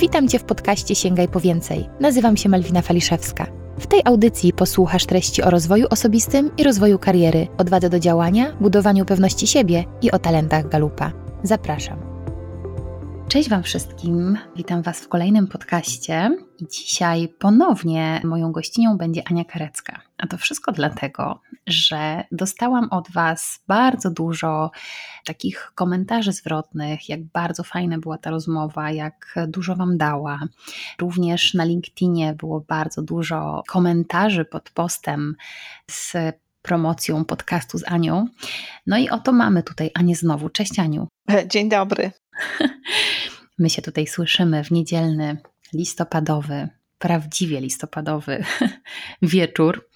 Witam Cię w podcaście Sięgaj po więcej. Nazywam się Malwina Faliszewska. W tej audycji posłuchasz treści o rozwoju osobistym i rozwoju kariery, odwadze do działania, budowaniu pewności siebie i o talentach Galupa. Zapraszam. Cześć Wam wszystkim, witam Was w kolejnym podcaście. Dzisiaj ponownie moją gościnią będzie Ania Karecka. A to wszystko dlatego, że dostałam od Was bardzo dużo takich komentarzy zwrotnych, jak bardzo fajna była ta rozmowa, jak dużo Wam dała. Również na LinkedInie było bardzo dużo komentarzy pod postem z promocją podcastu z Anią. No i oto mamy tutaj Anię znowu. Cześć Aniu. Dzień dobry. My się tutaj słyszymy w niedzielny, listopadowy, prawdziwie listopadowy wieczór.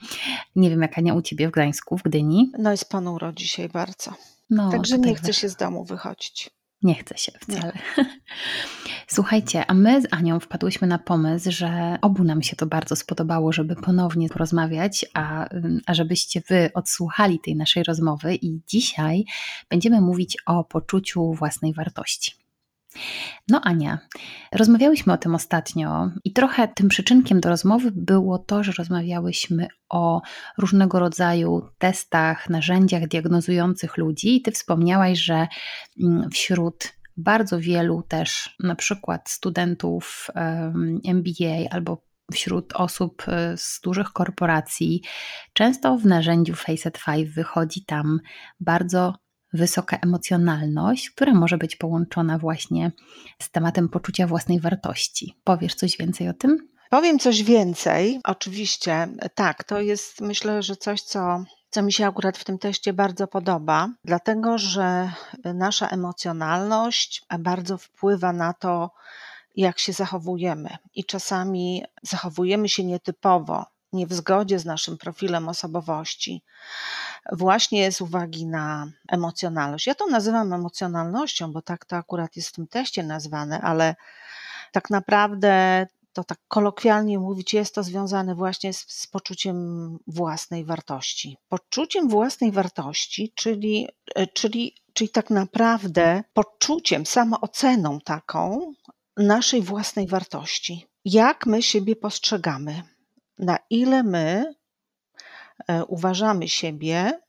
Nie wiem, jak Ania u Ciebie w Gdańsku, w Gdyni. No jest ponuro dzisiaj bardzo. No, Także nie chcę się z domu wychodzić. Nie chce się wcale. Nie. Słuchajcie, a my z Anią wpadłyśmy na pomysł, że obu nam się to bardzo spodobało, żeby ponownie porozmawiać, a, a żebyście Wy odsłuchali tej naszej rozmowy. I dzisiaj będziemy mówić o poczuciu własnej wartości. No, Ania, rozmawiałyśmy o tym ostatnio i trochę tym przyczynkiem do rozmowy było to, że rozmawiałyśmy o różnego rodzaju testach, narzędziach diagnozujących ludzi, i ty wspomniałaś, że mm, wśród bardzo wielu też, na przykład studentów MBA albo wśród osób e, z dużych korporacji, często w narzędziu Facet 5 wychodzi tam bardzo wysoka emocjonalność, która może być połączona właśnie z tematem poczucia własnej wartości. Powiesz coś więcej o tym? Powiem coś więcej. Oczywiście, tak, to jest myślę, że coś, co co mi się akurat w tym teście bardzo podoba, dlatego że nasza emocjonalność bardzo wpływa na to, jak się zachowujemy. I czasami zachowujemy się nietypowo, nie w zgodzie z naszym profilem osobowości, właśnie z uwagi na emocjonalność. Ja to nazywam emocjonalnością, bo tak to akurat jest w tym teście nazwane, ale tak naprawdę to tak kolokwialnie mówić, jest to związane właśnie z, z, poczuciem własnej wartości. Poczuciem własnej wartości, czyli, e, czyli, czyli tak naprawdę poczuciem, samooceną taką naszej własnej wartości. Jak my siebie postrzegamy, na ile my e, uważamy siebie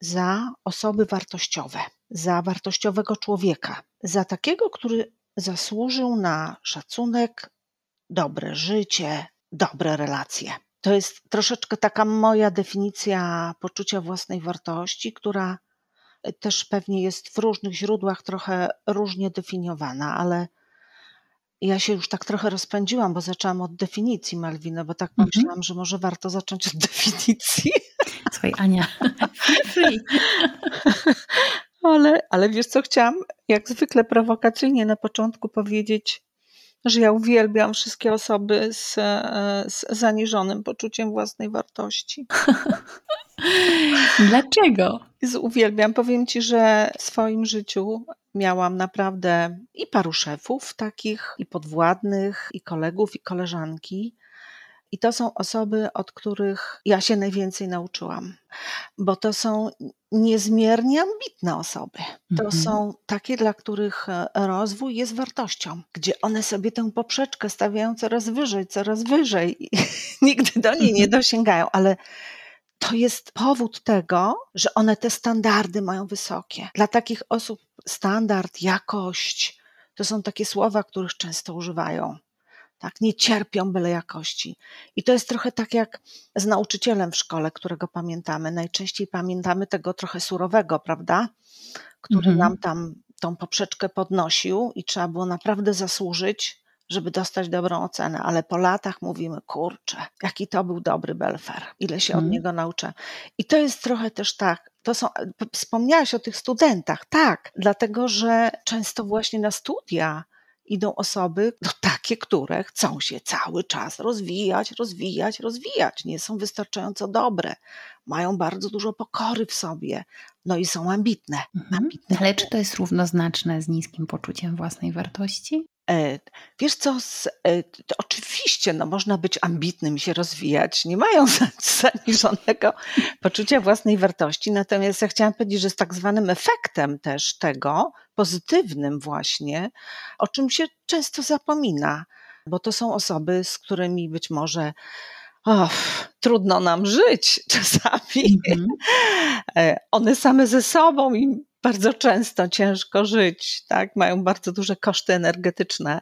za osoby wartościowe, za wartościowego człowieka, za takiego, który zasłużył na szacunek, dobre życie, dobre relacje. To jest troszeczkę taka moja definicja poczucia własnej wartości, która też pewnie jest w różnych źródłach trochę różnie definiowana, ale ja się już tak trochę rozpędziłam, bo zaczęłam od definicji Malwiny, bo tak pomyślałam, mhm. że może warto zacząć od definicji. Słuchaj, Ania. ale, ale wiesz co, chciałam jak zwykle prowokacyjnie na początku powiedzieć, że ja uwielbiam wszystkie osoby z, z zaniżonym poczuciem własnej wartości. Dlaczego? Uwielbiam. Powiem ci, że w swoim życiu miałam naprawdę i paru szefów takich, i podwładnych, i kolegów, i koleżanki. I to są osoby, od których ja się najwięcej nauczyłam, bo to są niezmiernie ambitne osoby. To mhm. są takie, dla których e, rozwój jest wartością, gdzie one sobie tę poprzeczkę stawiają coraz wyżej, coraz wyżej i nigdy do niej nie mhm. dosięgają, ale to jest powód tego, że one te standardy mają wysokie. Dla takich osób standard, jakość to są takie słowa, których często używają. Tak, nie cierpią byle jakości. I to jest trochę tak jak z nauczycielem w szkole, którego pamiętamy. Najczęściej pamiętamy tego trochę surowego, prawda? Który mhm. nam tam tą poprzeczkę podnosił i trzeba było naprawdę zasłużyć żeby dostać dobrą ocenę, ale po latach mówimy, kurczę, jaki to był dobry Belfer, ile się od mhm. niego nauczę. I to jest trochę też tak, to są, wspomniałaś o tych studentach, tak, dlatego że często właśnie na studia idą osoby, no takie, które chcą się cały czas rozwijać, rozwijać, rozwijać, nie są wystarczająco dobre, mają bardzo dużo pokory w sobie, no i są ambitne. Mhm. ambitne. Ale czy to jest równoznaczne z niskim poczuciem własnej wartości? E, wiesz co, e, oczywiście no, można być ambitnym i się rozwijać, nie mają zaniżonego poczucia własnej wartości, natomiast ja chciałam powiedzieć, że z tak zwanym efektem też tego, pozytywnym właśnie, o czym się często zapomina, bo to są osoby, z którymi być może oh, trudno nam żyć czasami. Mhm. E, one same ze sobą im bardzo często ciężko żyć, tak? Mają bardzo duże koszty energetyczne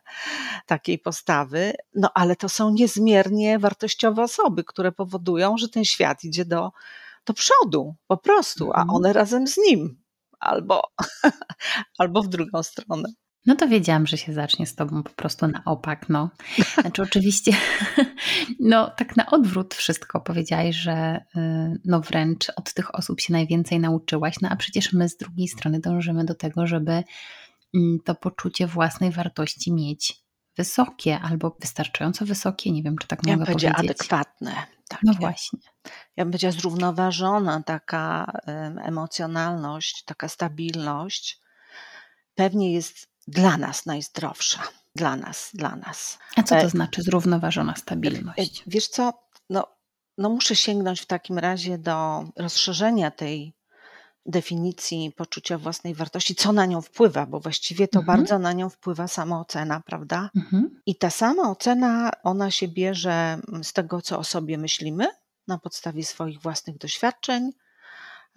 takiej postawy, no ale to są niezmiernie wartościowe osoby, które powodują, że ten świat idzie do, do przodu po prostu, a mhm. one razem z nim albo, albo w drugą stronę. No to wiedziałam, że się zacznie z tobą po prostu na opak, no. Znaczy oczywiście, no tak na odwrót wszystko powiedziałaś, że y, no wręcz od tych osób się najwięcej nauczyłaś, no a przecież my z drugiej strony dążymy do tego, żeby mm, to poczucie własnej wartości mieć wysokie albo wystarczająco wysokie, nie wiem, czy tak ja mogę powiedzieć. adekwatne. Takie. No właśnie. Ja bym powiedziała zrównoważona taka emocjonalność, taka stabilność pewnie jest dla nas najzdrowsza. Dla nas, dla nas. A co to e, znaczy zrównoważona stabilność? E, wiesz co, no, no muszę sięgnąć w takim razie do rozszerzenia tej definicji poczucia własnej wartości, co na nią wpływa, bo właściwie to mhm. bardzo na nią wpływa samoocena, prawda? Mhm. I ta sama ocena, ona się bierze z tego, co o sobie myślimy, na podstawie swoich własnych doświadczeń,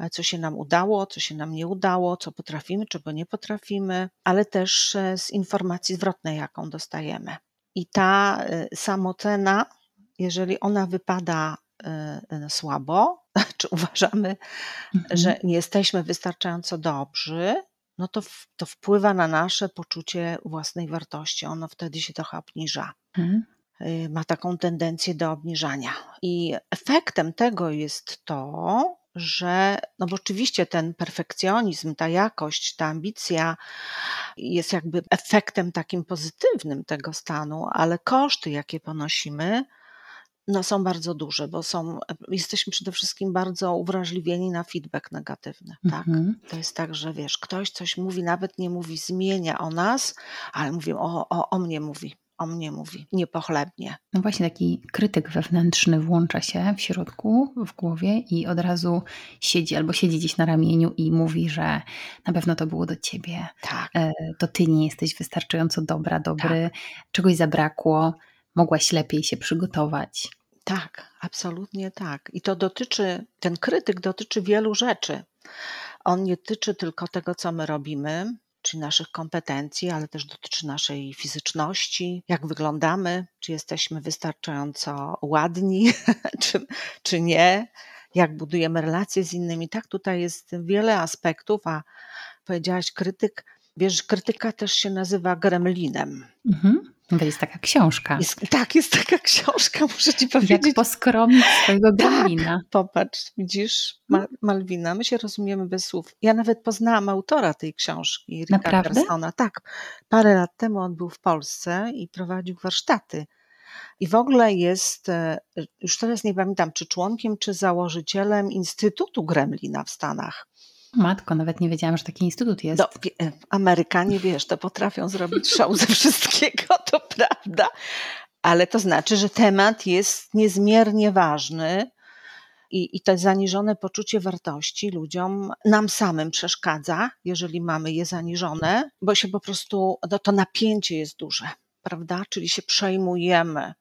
co się nam udało, co się nam nie udało, co potrafimy, czego nie potrafimy, ale też e, z informacji zwrotnej, jaką dostajemy. I ta e, samocena, jeżeli ona wypada słabo, czy uważamy, mhm. że nie jesteśmy wystarczająco dobrzy, no to, to wpływa na nasze poczucie własnej wartości. Ono wtedy się trochę obniża. Mhm. Ma taką tendencję do obniżania. I efektem tego jest to, że, no bo oczywiście ten perfekcjonizm, ta jakość, ta ambicja jest jakby efektem takim pozytywnym tego stanu, ale koszty, jakie ponosimy, no są bardzo duże, bo są, jesteśmy przede wszystkim bardzo uwrażliwieni na feedback negatywny. Tak? Mhm. To jest tak, że wiesz, ktoś coś mówi, nawet nie mówi, zmienia o nas, ale mówi, o, o, o mnie mówi o mnie mówi, niepochlebnie. No właśnie taki krytyk wewnętrzny włącza się w środku, w głowie i od razu siedzi albo siedzi gdzieś na ramieniu i mówi, że na pewno to było do ciebie. Tak. E, to ty nie jesteś wystarczająco dobra, dobry, tak. czegoś zabrakło, mogłaś lepiej się przygotować. Tak, absolutnie tak. I to dotyczy, ten krytyk dotyczy wielu rzeczy. On nie tyczy tylko tego, co my robimy, czyli naszych kompetencji, ale też dotyczy naszej fizyczności, jak wyglądamy, czy jesteśmy wystarczająco ładni, czy, czy nie, jak budujemy relacje z innymi. Tak, tutaj jest wiele aspektów, a powiedziałaś krytyk, wiesz, krytyka też się nazywa gremlinem. Mhm. To jest taka książka. Jest, tak, jest taka książka, muszę ci powiedzieć. Jak poskromić swojego gremlina. Tak, popatrz, widzisz, Ma Malwina, my się rozumiemy bez słów. Ja nawet poznałam autora tej książki, Ricka Naprawdę? Tak, parę lat temu on był w Polsce i prowadził warsztaty. I w ogóle jest, e, już teraz nie pamiętam, czy członkiem, czy założycielem Instytutu Gremlina w Stanach. Matko, nawet nie wiedziałam, że taki instytut jest. No, Amerykanie, wiesz, to potrafią zrobić show ze wszystkiego, to prawda, ale to znaczy, że temat jest niezmiernie ważny i, i to zaniżone poczucie wartości ludziom, nam samym przeszkadza, jeżeli mamy je zaniżone, bo się po prostu, no to napięcie jest duże, prawda? Czyli się przejmujemy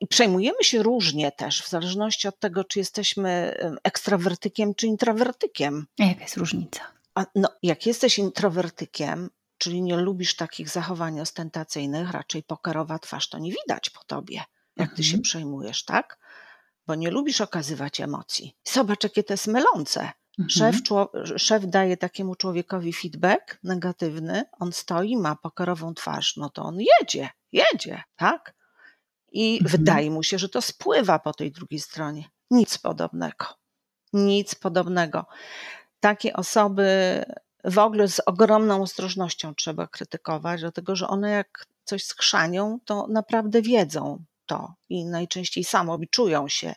i przejmujemy się różnie też, w zależności od tego, czy jesteśmy ekstrawertykiem, czy introwertykiem. A jaka jest różnica? A, no, jak jesteś introwertykiem, czyli nie lubisz takich zachowań ostentacyjnych, raczej pokerowa twarz to nie widać po tobie, jak mhm. ty się mhm. przejmujesz, tak? Bo nie lubisz okazywać emocji. Zobacz, jakie to jest mylące. Mhm. Szef, szef daje takiemu człowiekowi feedback negatywny, on stoi, ma pokerową twarz, no to on jedzie, jedzie, tak? I mhm. wydaje mu się, że to spływa po tej drugiej stronie. Nic podobnego. Nic podobnego. Takie osoby w ogóle z ogromną ostrożnością trzeba krytykować, dlatego że one jak coś skrzanią, to naprawdę wiedzą to i najczęściej samo czują się.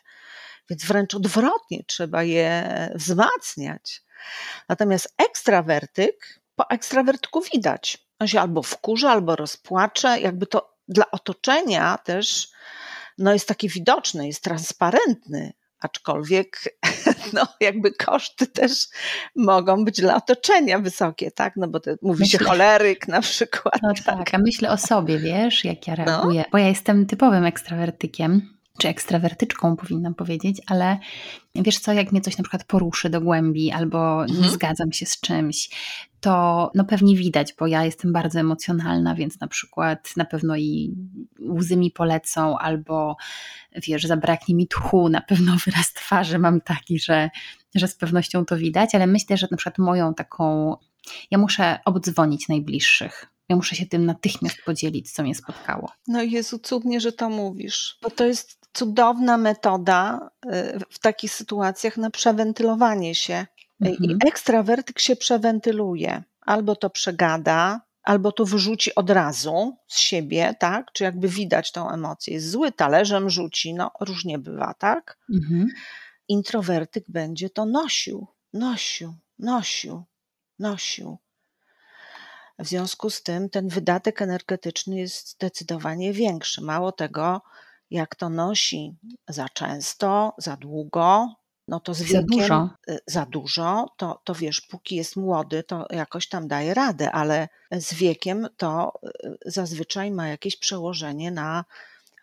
Więc wręcz odwrotnie trzeba je wzmacniać. Natomiast ekstrawertyk, po ekstrawertyku widać. On się albo wkurza, albo rozpłacze, jakby to dla otoczenia też no jest taki widoczny, jest transparentny, aczkolwiek no, jakby koszty też mogą być dla otoczenia wysokie, tak? No bo to mówi myślę, się choleryk na przykład. No tak, tak a myślę o sobie, wiesz, jak ja no. reaguję, no. bo ja jestem typowym ekstrawertykiem, czy ekstrawertyczką powinnam powiedzieć, ale wiesz co, jak mnie coś na przykład poruszy do głębi albo mhm. nie zgadzam się z czymś, to no pewnie widać, bo ja jestem bardzo emocjonalna, więc na przykład na pewno i łzy mi polecą albo wiesz, zabraknie mi tchu, na pewno wyraz twarzy mam taki, że, że z pewnością to widać, ale myślę, że na przykład moją taką, ja muszę obdzwonić najbliższych, ja muszę się tym natychmiast podzielić, co mnie spotkało. No Jezu, cudnie, że to mówisz, bo to jest cudowna metoda y, w takich sytuacjach na przewentylowanie się. Mhm. I ekstrawertyk się przewentyluje. Albo to przegada, albo to wyrzuci od razu z siebie, tak? Czy jakby widać tą emocję. Jest zły, talerzem rzuci, no różnie bywa, tak? Mhm. Introwertyk będzie to nosił, nosił, nosił, nosił. W związku z tym ten wydatek energetyczny jest zdecydowanie większy. Mało tego, jak to nosi za często, za długo, no to z wiekiem, za dużo, y, za dużo to, to wiesz, póki jest młody, to jakoś tam daje radę, ale z wiekiem to y, zazwyczaj ma jakieś przełożenie na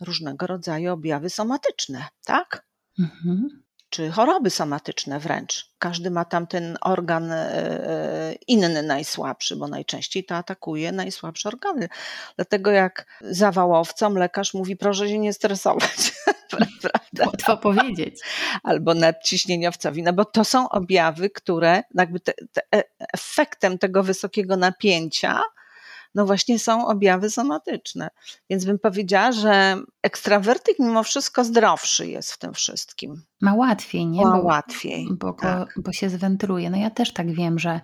różnego rodzaju objawy somatyczne, tak? Mhm czy choroby somatyczne wręcz. Każdy ma tam ten organ e, e, inny, najsłabszy, bo najczęściej to atakuje najsłabsze organy. Dlatego jak zawałowcom lekarz mówi, proszę się nie stresować. Prawda? Łatwo powiedzieć. Albo nadciśnieniowcowi, no bo to są objawy, które jakby te, te e, efektem tego wysokiego napięcia no właśnie są objawy somatyczne. Więc bym powiedziała, że ekstrawertyk mimo wszystko zdrowszy jest w tym wszystkim. Ma łatwiej, nie? Ma bo, łatwiej. Bo, tak. bo się zwentyluje. No ja też tak wiem, że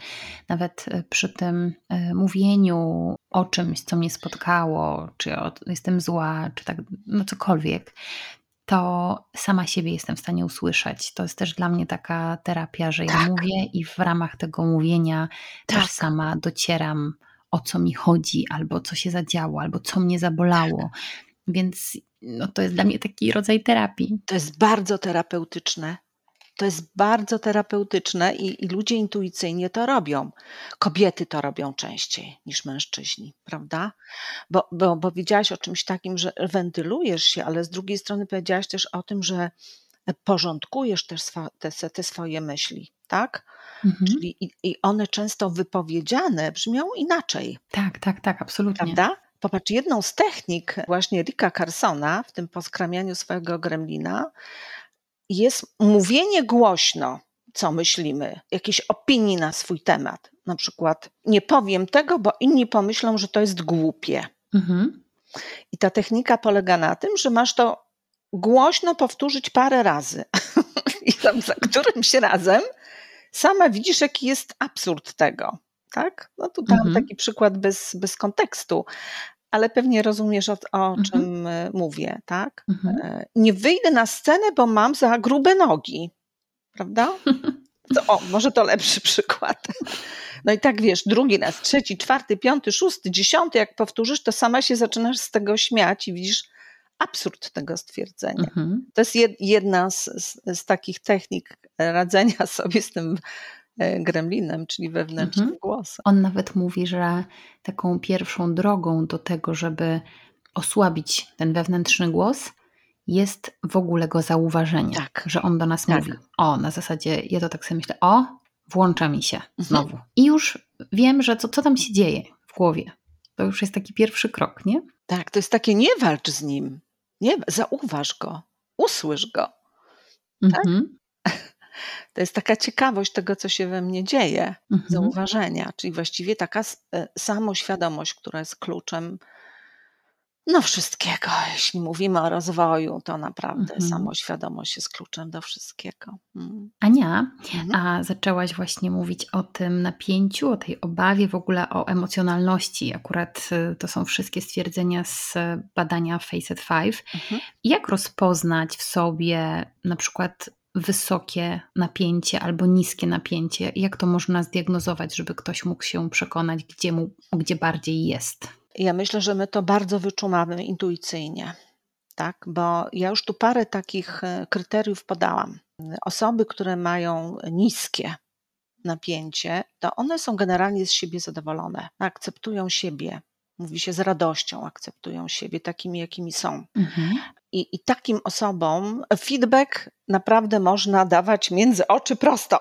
nawet e, przy tym e, mówieniu o czymś, co mnie spotkało, czy o, jestem zła, czy tak, no cokolwiek, to sama siebie jestem w stanie usłyszeć. To jest też dla mnie taka terapia, że ja tak. mówię i w ramach tego mówienia tak. też sama docieram o co mi chodzi, albo co się zadziało, albo co mnie zabolało. Więc no, to jest dla mnie taki rodzaj terapii. To jest bardzo terapeutyczne. To jest bardzo terapeutyczne i, i, ludzie intuicyjnie to robią. Kobiety to robią częściej niż mężczyźni, prawda? Bo, bo, widziałaś o czymś takim, że wentylujesz się, ale z drugiej strony powiedziałaś też o tym, że porządkujesz też te, te swoje myśli, tak? Mhm. Czyli i, i one często wypowiedziane brzmią inaczej. Tak, tak, tak, absolutnie. Prawda? Popatrz, jedną z technik właśnie Ricka Carsona w tym poskramianiu swojego gremlina jest mówienie głośno, co myślimy, jakieś opinii na swój temat. Na przykład, nie powiem tego, bo inni pomyślą, że to jest głupie. Mhm. I ta technika polega na tym, że masz to głośno powtórzyć parę razy. I tam za którymś razem sama widzisz, jaki jest absurd tego. Tak? No tu dam mhm. taki przykład bez, bez kontekstu, ale pewnie rozumiesz, o, o mhm. czym e, mówię, tak? Mhm. E, nie wyjdę na scenę, bo mam za grube nogi, prawda? To, o, może to lepszy przykład. No i tak wiesz, drugi raz, trzeci, czwarty, piąty, szósty, dziesiąty, jak powtórzysz, to sama się zaczynasz z tego śmiać i widzisz absurd tego stwierdzenia. Mhm. To jest jedna z, z, z, takich technik radzenia sobie z tym e, gremlinem, czyli wewnętrznym mhm. głosem. On nawet mówi, że taką pierwszą drogą do tego, żeby osłabić ten wewnętrzny głos, jest w ogóle go zauważenie, tak. że on do nas tak. mówi. O, na zasadzie, ja to tak sobie myślę, o, włącza mi się mhm. znowu. Mhm. I już wiem, że co, co tam się dzieje w głowie. To już jest taki pierwszy krok, nie? Tak, to jest takie nie walcz z nim. Nie, zauważ go, usłysz go. Tak? Mhm. To jest taka ciekawość tego, co się we mnie dzieje, mhm. zauważenia, czyli właściwie taka e, samoświadomość, która jest kluczem no wszystkiego. Jeśli mówimy o rozwoju, to naprawdę mhm. samoświadomość jest kluczem do wszystkiego. Mm. Ania, mhm. a zaczęłaś właśnie mówić o tym napięciu, o tej obawie, w ogóle o emocjonalności. Akurat y, to są wszystkie stwierdzenia z badania Facet 5. Mhm. Jak rozpoznać w sobie na przykład wysokie napięcie albo niskie napięcie? Jak to można zdiagnozować, żeby ktoś mógł się przekonać, gdzie, mu, gdzie bardziej jest? Ja myślę, że my to bardzo wyczumamy intuicyjnie. tak? Bo ja już tu parę takich e, kryteriów podałam. Osoby, które mają niskie napięcie, to one są generalnie z siebie zadowolone, akceptują siebie, mówi się z radością, akceptują siebie takimi, jakimi są. Mhm. I, I, takim osobom feedback naprawdę można dawać między oczy prosto.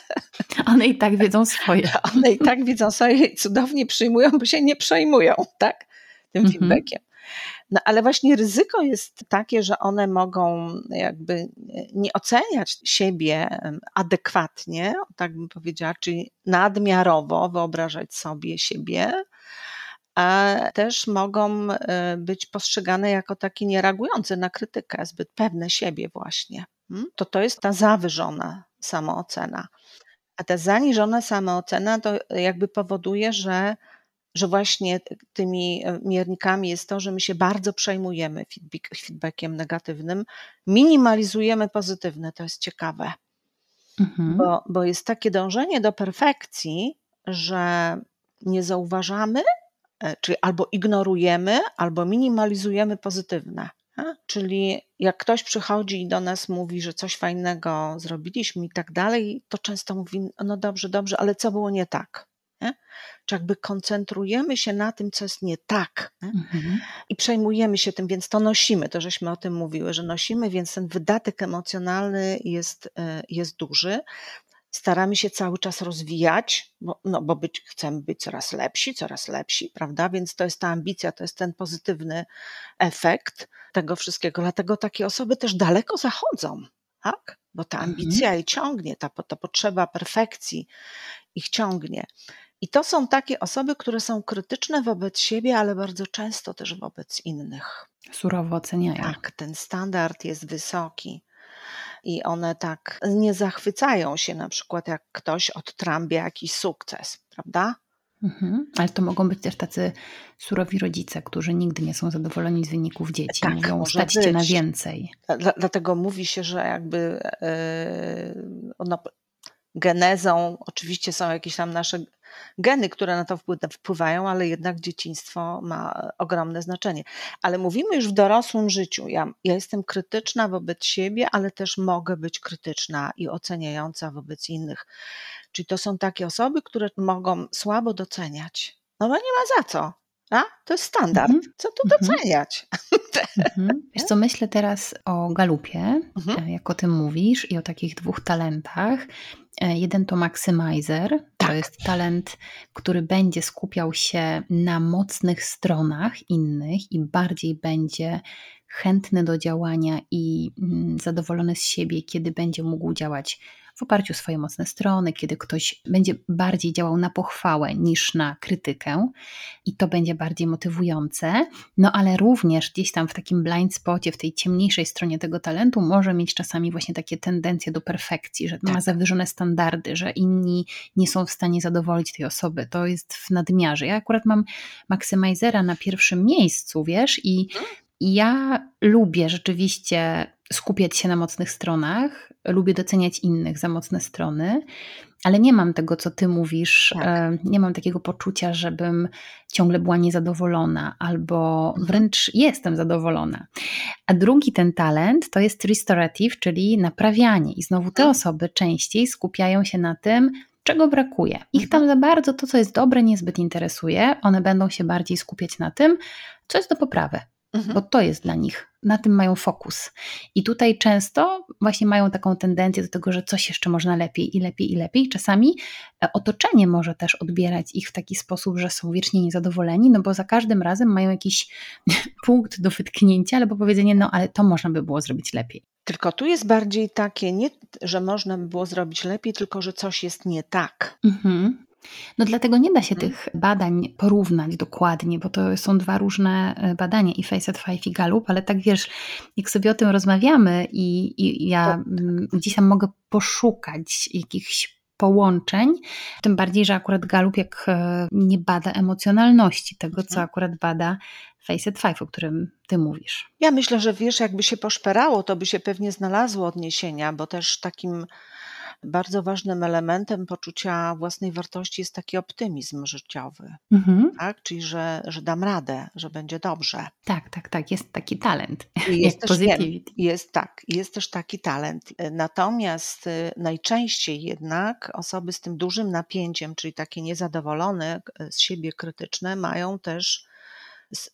One i tak wiedzą swoje. One i tak wiedzą swoje i cudownie przyjmują, bo się nie przejmują, tak? Tym mhm. feedbackiem. No ale właśnie ryzyko jest takie, że one mogą jakby nie oceniać siebie adekwatnie, tak bym powiedziała, czyli nadmiarowo wyobrażać sobie siebie, a też mogą e, być postrzegane jako takie niereagujące na krytykę, zbyt pewne siebie właśnie. Hmm? To to jest ta zawyżona samoocena. A ta zaniżona samoocena to jakby powoduje, że że właśnie tymi e, miernikami jest to, że my się bardzo przejmujemy feedback, feedbackiem negatywnym, minimalizujemy pozytywne. To jest ciekawe, mhm. bo, bo jest takie dążenie do perfekcji, że nie zauważamy, czyli albo ignorujemy, albo minimalizujemy pozytywne. Czyli jak ktoś przychodzi i do nas mówi, że coś fajnego zrobiliśmy i tak dalej, to często mówi: No dobrze, dobrze, ale co było nie tak? Nie? Czy jakby koncentrujemy się na tym, co jest nie tak mhm. i przejmujemy się tym, więc to nosimy, to żeśmy o tym mówiły, że nosimy, więc ten wydatek emocjonalny jest, e, jest duży. Staramy się cały czas rozwijać, bo, no, bo być, chcemy być coraz lepsi, coraz lepsi, prawda? Więc to jest ta ambicja, to jest ten pozytywny efekt tego wszystkiego. Dlatego takie osoby też daleko zachodzą, tak? Bo ta mhm. ambicja mhm. ich ciągnie, ta, ta potrzeba perfekcji ich ciągnie. I to są takie osoby, które są krytyczne wobec siebie, ale bardzo często też wobec innych. Surowo oceniają. Tak, ten standard jest wysoki. I one tak nie zachwycają się, na przykład jak ktoś odtrąbia jakiś sukces, prawda? Mhm. Ale to mogą być też tacy surowi rodzice, którzy nigdy nie są zadowoleni z wyników dzieci. Tak, Mówią, stać na więcej. Dlatego mówi się, że jakby yy, genezą oczywiście są jakieś tam nasze geny, które na to wpływają, ale jednak dzieciństwo ma ogromne znaczenie. Ale mówimy już w dorosłym życiu. Ja, ja jestem krytyczna wobec siebie, ale też mogę być krytyczna i oceniająca wobec innych. Czyli to są takie osoby, które mogą słabo doceniać. No bo nie ma za co. A? To jest standard. Mhm. Co tu mhm. doceniać? Mhm. Wiesz co, myślę teraz o galupie, mhm. E, jak o tym mówisz, i o takich dwóch talentach. E, jeden to maximizer, tak. to jest talent, który będzie skupiał się na mocnych stronach innych i bardziej będzie chętny do działania i mm, zadowolony z siebie, kiedy będzie mógł działać w oparciu o swoje mocne strony, kiedy ktoś będzie bardziej działał na pochwałę niż na krytykę i to będzie bardziej motywujące, no ale również gdzieś tam w takim blind spocie, w tej ciemniejszej stronie tego talentu może mieć czasami właśnie takie tendencje do perfekcji, że ma tak. zawyżone standardy, że inni nie są w stanie zadowolić tej osoby. To jest w nadmiarze. Ja akurat mam maksymizera na pierwszym miejscu, wiesz, i mhm. ja lubię rzeczywiście skupiać się na mocnych stronach, lubię doceniać innych za mocne strony, ale nie mam tego, co ty mówisz, tak. E, nie mam takiego poczucia, żebym ciągle była niezadowolona, albo mhm. wręcz jestem zadowolona. A drugi ten talent to jest restorative, czyli naprawianie. I znowu te mhm. osoby częściej skupiają się na tym, czego brakuje. Ich tam za bardzo to, co jest dobre, niezbyt interesuje. One będą się bardziej skupiać na tym, co jest do poprawy mhm. bo to jest dla nich, na tym mają fokus. I tutaj często właśnie mają taką tendencję do tego, że coś jeszcze można lepiej i lepiej i lepiej. Czasami e, otoczenie może też odbierać ich w taki sposób, że są wiecznie niezadowoleni, no bo za każdym razem mają jakiś punkt do wytknięcia albo powiedzenie, no ale to można by było zrobić lepiej. Tylko tu jest bardziej takie, nie, że można by było zrobić lepiej, tylko że coś jest nie tak. Mhm. No dlatego nie da się mhm. tych badań porównać dokładnie, bo to są dwa różne e, badania i Facet Five i Gallup, ale tak wiesz, jak sobie o tym rozmawiamy i, i ja gdzieś tam mogę poszukać jakichś połączeń, tym bardziej, że akurat Gallup jak e, nie bada emocjonalności tego, co mhm. akurat bada Facet Five, o którym ty mówisz. Ja myślę, że wiesz, jakby się poszperało, to by się pewnie znalazło odniesienia, bo też takim bardzo ważnym elementem poczucia własnej wartości jest taki optymizm życiowy, Mhm. tak? Czyli, że, że dam radę, że będzie dobrze. Tak, tak, tak. Jest taki talent. I jest też, jest tak, jest też taki talent. Natomiast y, najczęściej jednak osoby z tym dużym napięciem, czyli takie niezadowolone z siebie, krytyczne, mają też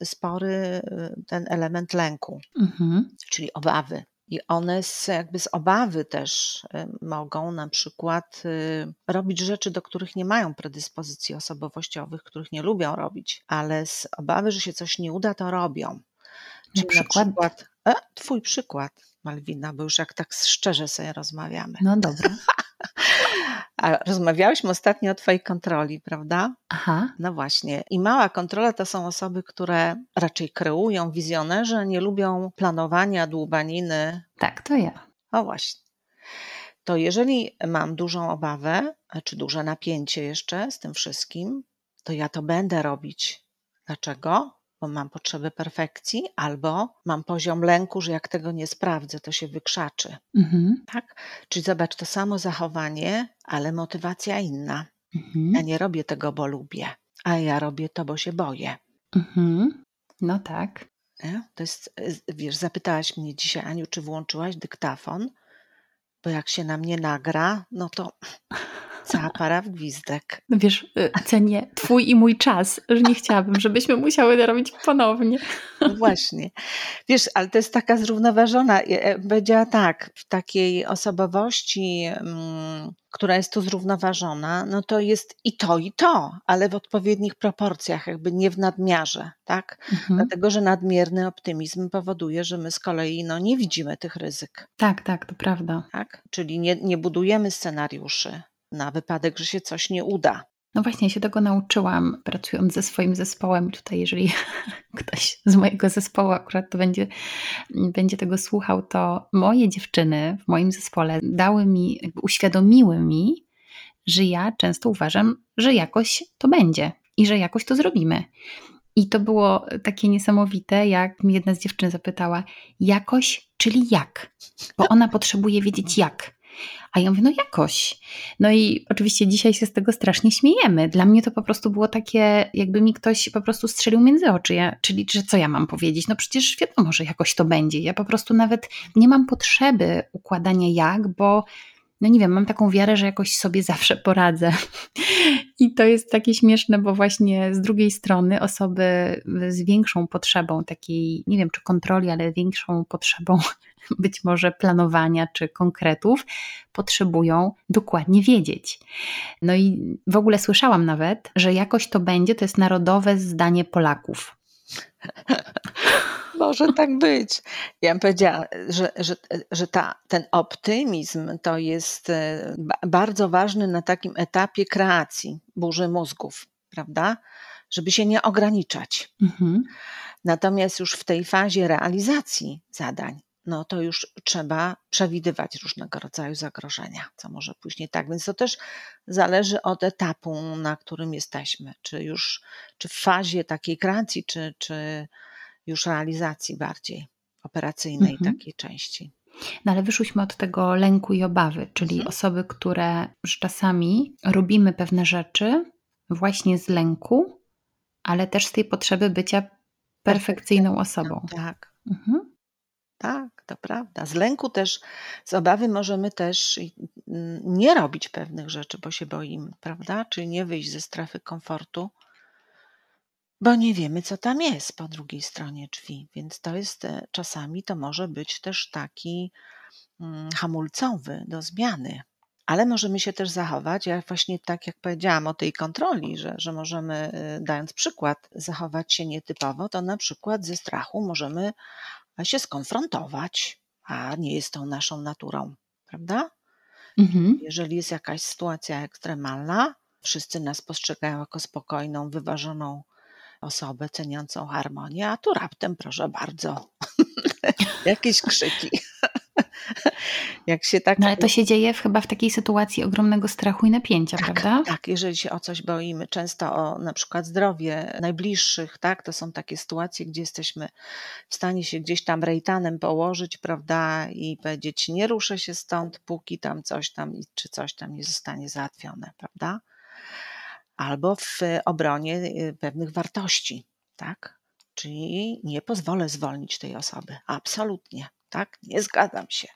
spory y, ten element lęku, Mhm. czyli obawy. I one z, jakby z obawy też y, mogą na przykład y, robić rzeczy, do których nie mają predyspozycji osobowościowych, których nie lubią robić, ale z obawy, że się coś nie uda, to robią. Na Czyli na przykład? przykład, e, twój przykład, Malwina, bo już jak tak szczerze sobie rozmawiamy. No dobra. A rozmawiałyśmy ostatnio o twojej kontroli, prawda? Aha. No właśnie. I mała kontrola to są osoby, które raczej kreują, wizjonerze, nie lubią planowania, dłubaniny. Tak, to ja. O właśnie. To jeżeli mam dużą obawę, czy duże napięcie jeszcze z tym wszystkim, to ja to będę robić. Dlaczego? Bo mam potrzebę perfekcji, albo mam poziom lęku, że jak tego nie sprawdzę, to się wykrzaczy. Mhm. Tak? Czyli zobacz, to samo zachowanie, ale motywacja inna. Ja Mhm. nie robię tego, bo lubię, a ja robię to, bo się boję. Mhm. No tak. Nie? To jest, y, wiesz, zapytałaś mnie dzisiaj, Aniu, czy włączyłaś dyktafon, bo jak się na mnie nagra, no to cała para w gwizdek. No wiesz, y, cenię twój i mój czas, że nie chciałabym, żebyśmy musiały to robić ponownie. No właśnie. Wiesz, ale to jest taka zrównoważona, ja bym powiedziała tak, w takiej osobowości, mm, która jest tu zrównoważona, no to jest i to, i to, ale w odpowiednich proporcjach, jakby nie w nadmiarze, tak? Mhm. Dlatego, że nadmierny optymizm powoduje, że my z kolei no, nie widzimy tych ryzyk, Tak, tak, to prawda. tak? Czyli nie, nie budujemy scenariuszy na wypadek, że się coś nie uda. No właśnie, się tego nauczyłam pracując ze swoim zespołem. Tutaj, jeżeli ktoś z mojego zespołu akurat to będzie, będzie tego słuchał, to moje dziewczyny w moim zespole dały mi, uświadomiły mi, że ja często uważam, że jakoś to będzie i że jakoś to zrobimy. I to było takie niesamowite, jak mi jedna z dziewczyn zapytała, jakoś, czyli jak? Bo ona potrzebuje wiedzieć jak. A ja mówię, no jakoś. No i oczywiście dzisiaj się z tego strasznie śmiejemy. Dla mnie to po prostu było takie, jakby mi ktoś po prostu strzelił między oczy. Ja, czyli, że co ja mam powiedzieć? No przecież wiadomo, że jakoś to będzie. Ja po prostu nawet nie mam potrzeby układania jak, bo no nie wiem, mam taką wiarę, że jakoś sobie zawsze poradzę. I to jest takie śmieszne, bo właśnie z drugiej strony osoby z większą potrzebą takiej, nie wiem czy kontroli, ale większą potrzebą być może planowania czy konkretów, potrzebują dokładnie wiedzieć. No i w ogóle słyszałam nawet, że jakoś to będzie, to jest narodowe zdanie Polaków. Może tak być. Ja bym powiedziała, że, że, że ta, ten optymizm to jest e, ba- bardzo ważny na takim etapie kreacji burzy mózgów, prawda? Żeby się nie ograniczać. Mhm. Natomiast już w tej fazie realizacji zadań, no to już trzeba przewidywać różnego rodzaju zagrożenia, co może później tak. Więc to też zależy od etapu, na którym jesteśmy. Czy już czy w fazie takiej kreacji, czy, czy już realizacji bardziej operacyjnej Mhm. takiej części. No ale wyszłyśmy od tego lęku i obawy, czyli Mhm. osoby, które czasami robimy pewne rzeczy właśnie z lęku, ale też z tej potrzeby bycia perfekcyjną osobą. Tak, Mhm. tak, to prawda. Z lęku też, z obawy możemy też mm, nie robić pewnych rzeczy, bo się boimy, prawda? Czyli nie wyjść ze strefy komfortu, bo nie wiemy, co tam jest po drugiej stronie drzwi. Więc to jest e, czasami to może być też taki mm, hamulcowy do zmiany. Ale możemy się też zachować, jak właśnie tak jak powiedziałam o tej kontroli, że, że możemy, y, dając przykład, zachować się nietypowo, to na przykład ze strachu możemy się skonfrontować, a nie jest to naszą naturą, prawda? Mhm. Jeżeli jest jakaś sytuacja ekstremalna, wszyscy nas postrzegają jako spokojną, wyważoną osobę ceniącą harmonię, a tu raptem, proszę bardzo, jakieś krzyki. Jak się tak... No ale to się dzieje chyba w takiej sytuacji ogromnego strachu i napięcia, tak, prawda? Tak, jeżeli się o coś boimy, często o na przykład zdrowie najbliższych, tak, to są takie sytuacje, gdzie jesteśmy w stanie się gdzieś tam rejtanem położyć, prawda, i powiedzieć nie ruszę się stąd, póki tam coś tam, czy coś tam nie zostanie załatwione, prawda? Albo w obronie y, pewnych wartości, tak? Czyli nie pozwolę zwolnić tej osoby. Absolutnie, tak? Nie zgadzam się.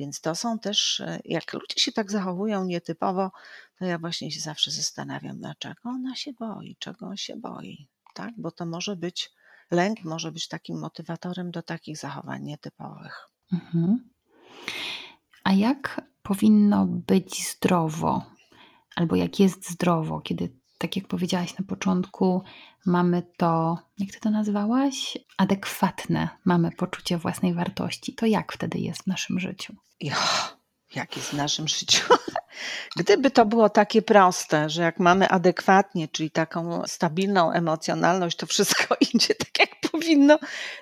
Więc to są też, e, jak ludzie się tak zachowują nietypowo, to ja właśnie się zawsze zastanawiam, dlaczego ona się boi, czego on się boi, tak? Bo to może być, lęk może być takim motywatorem do takich zachowań nietypowych. Mhm. A jak powinno być zdrowo, albo jak jest zdrowo, kiedy tak jak powiedziałaś na początku, mamy to, jak ty to nazwałaś? Adekwatne, mamy poczucie własnej wartości. To jak wtedy jest w naszym życiu? Jo, jak jest w naszym życiu? Gdyby to było takie proste, że jak mamy adekwatnie, czyli taką stabilną emocjonalność, to wszystko idzie tak, jak powinno,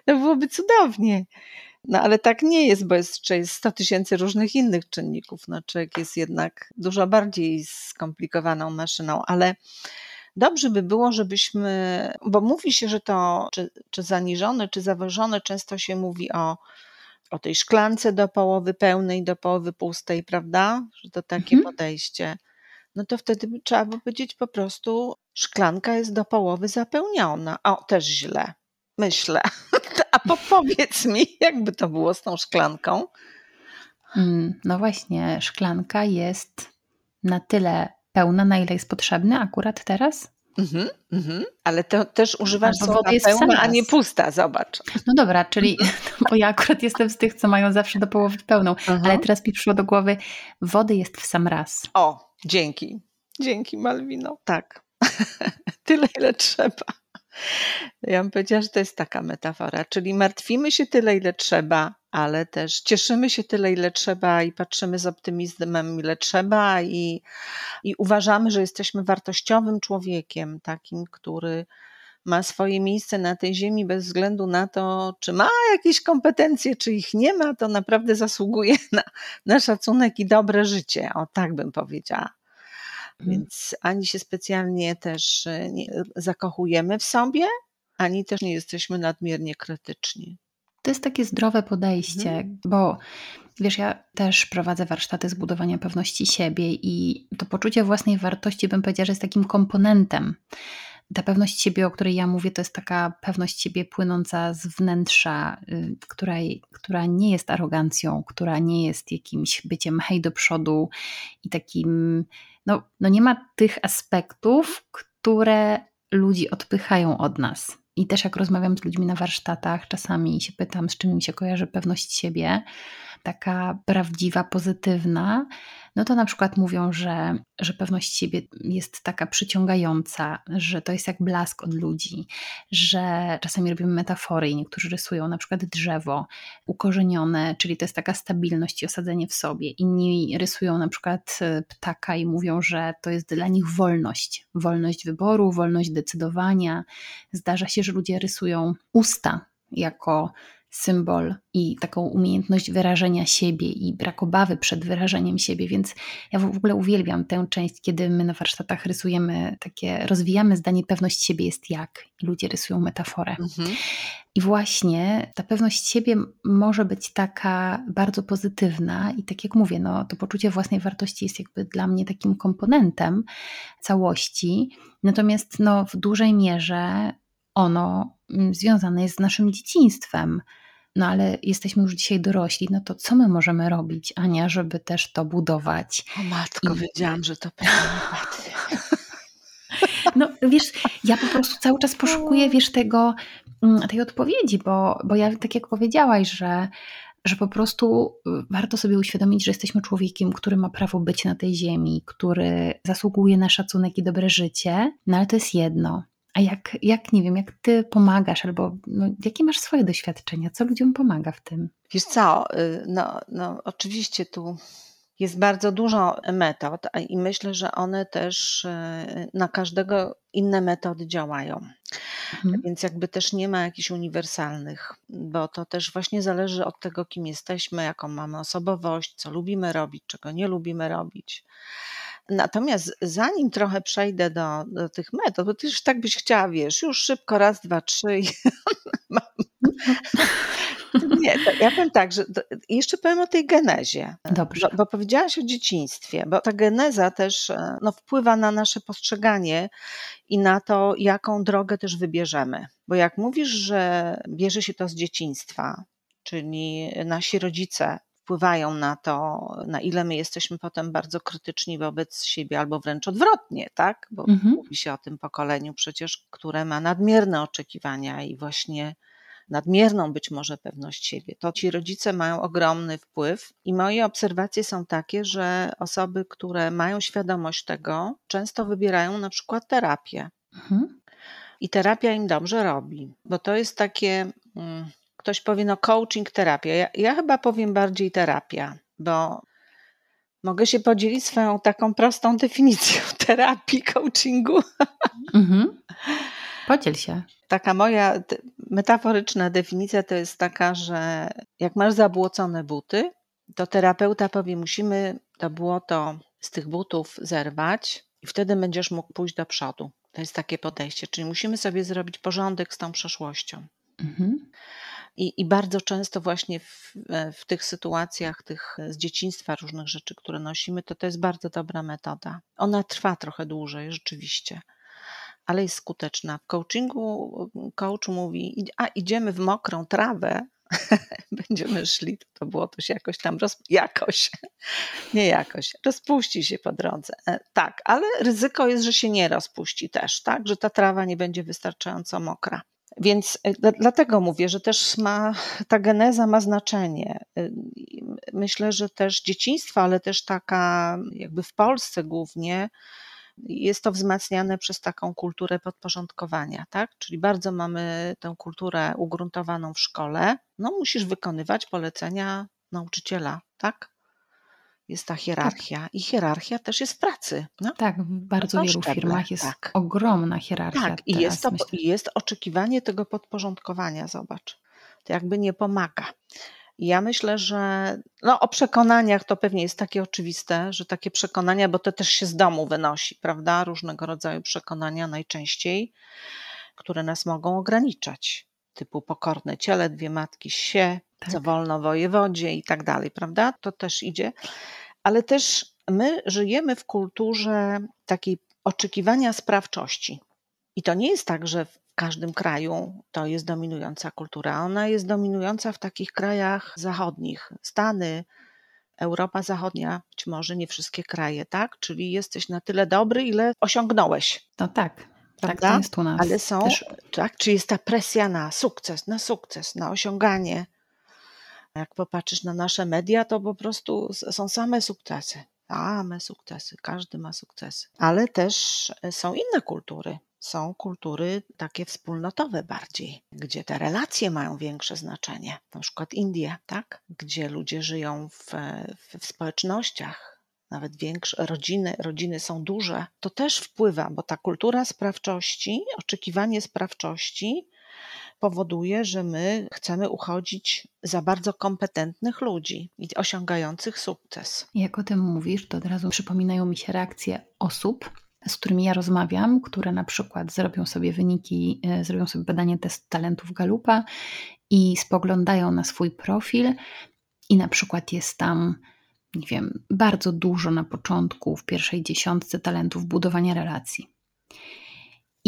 to byłoby cudownie. No ale tak nie jest, bo jest, jest 100 tysięcy różnych innych czynników. No, człowiek jest jednak dużo bardziej skomplikowaną maszyną, ale dobrze by było, żebyśmy, bo mówi się, że to czy, czy zaniżone, czy zawyżone, często się mówi o, o tej szklance do połowy pełnej, do połowy pustej, prawda? Że to takie mhm. podejście. No to wtedy trzeba by powiedzieć po prostu, szklanka jest do połowy zapełniona. O, też źle myślę. A powiedz mi, jakby to było z tą szklanką? Mm, no właśnie, szklanka jest na tyle pełna, na ile jest potrzebny akurat teraz. Mhm, mhm. Ale to też używasz słowa pełna, a nie pusta, zobacz. No dobra, czyli, bo ja akurat jestem z tych, co mają zawsze do połowy pełną, mhm. ale teraz mi przyszło do głowy, wody jest w sam raz. O, dzięki. Dzięki Malwino. Tak. Tyle, ile trzeba. Ja bym powiedziała, że to jest taka metafora, czyli martwimy się tyle, ile trzeba, ale też cieszymy się tyle, ile trzeba i patrzymy z optymizmem, ile trzeba i, i uważamy, że jesteśmy wartościowym człowiekiem, takim, który ma swoje miejsce na tej ziemi bez względu na to, czy ma jakieś kompetencje, czy ich nie ma, to naprawdę zasługuje na, na szacunek i dobre życie. O tak bym powiedziała. Mhm. Więc ani się specjalnie też e, nie zakochujemy w sobie, ani też nie jesteśmy nadmiernie krytyczni. To jest takie zdrowe podejście, mhm. bo wiesz, ja też prowadzę warsztaty zbudowania pewności siebie i to poczucie własnej wartości, bym powiedziała, że jest takim komponentem. Ta pewność siebie, o której ja mówię, to jest taka pewność siebie płynąca z wnętrza, y, która, która nie jest arogancją, która nie jest jakimś byciem hej do przodu i takim no, no nie ma tych aspektów, które ludzi odpychają od nas. I też jak rozmawiam z ludźmi na warsztatach, czasami się pytam, z czym mi się kojarzy pewność siebie, taka prawdziwa, pozytywna, no to na przykład mówią, że, że pewność siebie jest taka przyciągająca, że to jest jak blask od ludzi, że czasami robimy metafory i niektórzy rysują na przykład drzewo ukorzenione, czyli to jest taka stabilność i osadzenie w sobie. Inni rysują na przykład e, ptaka i mówią, że to jest dla nich wolność, wolność wyboru, wolność decydowania. Zdarza się, że ludzie rysują usta jako symbol i taką umiejętność wyrażenia siebie i brak obawy przed wyrażeniem siebie, więc ja w ogóle uwielbiam tę część, kiedy my na warsztatach rysujemy takie, rozwijamy zdanie pewność siebie jest jak i ludzie rysują metaforę. Mhm. I właśnie ta pewność siebie może być taka bardzo pozytywna i tak jak mówię, no, to poczucie własnej wartości jest jakby dla mnie takim komponentem całości, natomiast no, w dużej mierze ono mm, związane jest z naszym dzieciństwem. No ale jesteśmy już dzisiaj dorośli, no to co my możemy robić, Ania, żeby też to budować? O matko, I... wiedziałam, że to łatwiej. No wiesz, ja po prostu cały czas poszukuję, wiesz, tego, mm, tej odpowiedzi, bo, bo ja tak jak powiedziałaś, że, że po prostu y, warto sobie uświadomić, że jesteśmy człowiekiem, który ma prawo być na tej ziemi, który zasługuje na szacunek i dobre życie, no ale to jest jedno. A jak, jak nie wiem, jak ty pomagasz, albo no, jakie masz swoje doświadczenia? Co ludziom pomaga w tym? Wiesz co, y, no, no oczywiście tu Jest bardzo dużo metod i myślę, że one też e, na każdego inne metody działają. Mhm. Więc jakby też nie ma jakichś uniwersalnych, bo to też właśnie zależy od tego, kim jesteśmy, jaką mamy osobowość, co lubimy robić, czego nie lubimy robić. Natomiast zanim trochę przejdę do, do tych metod, bo ty już tak byś chciała, wiesz, już szybko raz, dwa, trzy Nie, ja powiem tak, że jeszcze powiem o tej genezie. Dobrze. Bo, bo powiedziałaś o dzieciństwie, bo ta geneza też e, no, wpływa na nasze postrzeganie i na to, jaką drogę też wybierzemy. Bo jak mówisz, że bierze się to z dzieciństwa, czyli nasi rodzice wpływają na to, na ile my jesteśmy potem bardzo krytyczni wobec siebie, albo wręcz odwrotnie, tak? Bo mhm. mówi się o tym pokoleniu przecież, które ma nadmierne oczekiwania i właśnie nadmierną być może pewność siebie. To ci rodzice mają ogromny wpływ i moje obserwacje są takie, że osoby, które mają świadomość tego, często wybierają na przykład terapię. Mhm. I terapia im dobrze robi, bo to jest takie, mm, ktoś powie, no coaching, terapia. Ja, ja chyba powiem bardziej terapia, bo mogę się podzielić swoją taką prostą definicją terapii, coachingu. Mhm. Podziel się. Taka moja metaforyczna definicja to jest taka, że jak masz zabłocone buty, to terapeuta powie, musimy to błoto z tych butów zerwać i wtedy będziesz mógł pójść do przodu. To jest takie podejście, czyli musimy sobie zrobić porządek z tą przeszłością. Mhm. I, I, bardzo często właśnie w, w, tych sytuacjach, tych z dzieciństwa różnych rzeczy, które nosimy, to to jest bardzo dobra metoda. Ona trwa trochę dłużej, rzeczywiście ale jest skuteczna. W coachingu coach mówi, a idziemy w mokrą trawę, będziemy szli, to, to było to się jakoś tam, roz, jakoś, nie jakoś, rozpuści się po drodze. E, tak, ale ryzyko jest, że się nie rozpuści też, tak, że ta trawa nie będzie wystarczająco mokra. Więc e, dlatego mówię, że też ma, ta geneza ma znaczenie. E, myślę, że też dzieciństwo, ale też taka jakby w Polsce głównie, jest to wzmacniane przez taką kulturę podporządkowania, tak? Czyli bardzo mamy tę kulturę ugruntowaną w szkole. No, musisz wykonywać polecenia nauczyciela, tak? Jest ta hierarchia tak. i hierarchia też jest w pracy. No? Tak, w bardzo wielu szczeble. firmach jest tak. ogromna hierarchia. Tak, i jest, to, jest oczekiwanie tego podporządkowania, zobacz. To jakby nie pomaga. Ja myślę, że no, o przekonaniach to pewnie jest takie oczywiste, że takie przekonania, bo to też się z domu wynosi, prawda? Różnego rodzaju przekonania najczęściej, które nas mogą ograniczać, typu pokorne ciele, dwie matki się, tak. co wolno wojewodzie i tak dalej, prawda? To też idzie. Ale też my żyjemy w kulturze takiej oczekiwania sprawczości. I to nie jest tak, że każdym kraju to jest dominująca kultura. Ona jest dominująca w takich krajach zachodnich, Stany, Europa Zachodnia, być może nie wszystkie kraje, tak? Czyli jesteś na tyle dobry, ile osiągnąłeś. No tak. Tak, to jest u nas. Ale są, też. tak, czy jest ta presja na sukces, na sukces, na osiąganie. Jak popatrzysz na nasze media, to po prostu są same sukcesy. Same sukcesy, każdy ma sukcesy. Ale też są inne kultury są kultury takie wspólnotowe bardziej, gdzie te relacje mają większe znaczenie. Na przykład Indie, tak? gdzie ludzie żyją w, w, w społecznościach, nawet większe, rodziny, rodziny są duże, to też wpływa, bo ta kultura sprawczości, oczekiwanie sprawczości powoduje, że my chcemy uchodzić za bardzo kompetentnych ludzi i osiągających sukces. Jak o tym mówisz, to od razu przypominają mi się reakcje osób, z którymi ja rozmawiam, które na przykład zrobią sobie wyniki, e, zrobią sobie badanie test talentów Galupa i spoglądają na swój profil i na przykład jest tam, nie wiem, bardzo dużo na początku, w pierwszej dziesiątce talentów budowania relacji.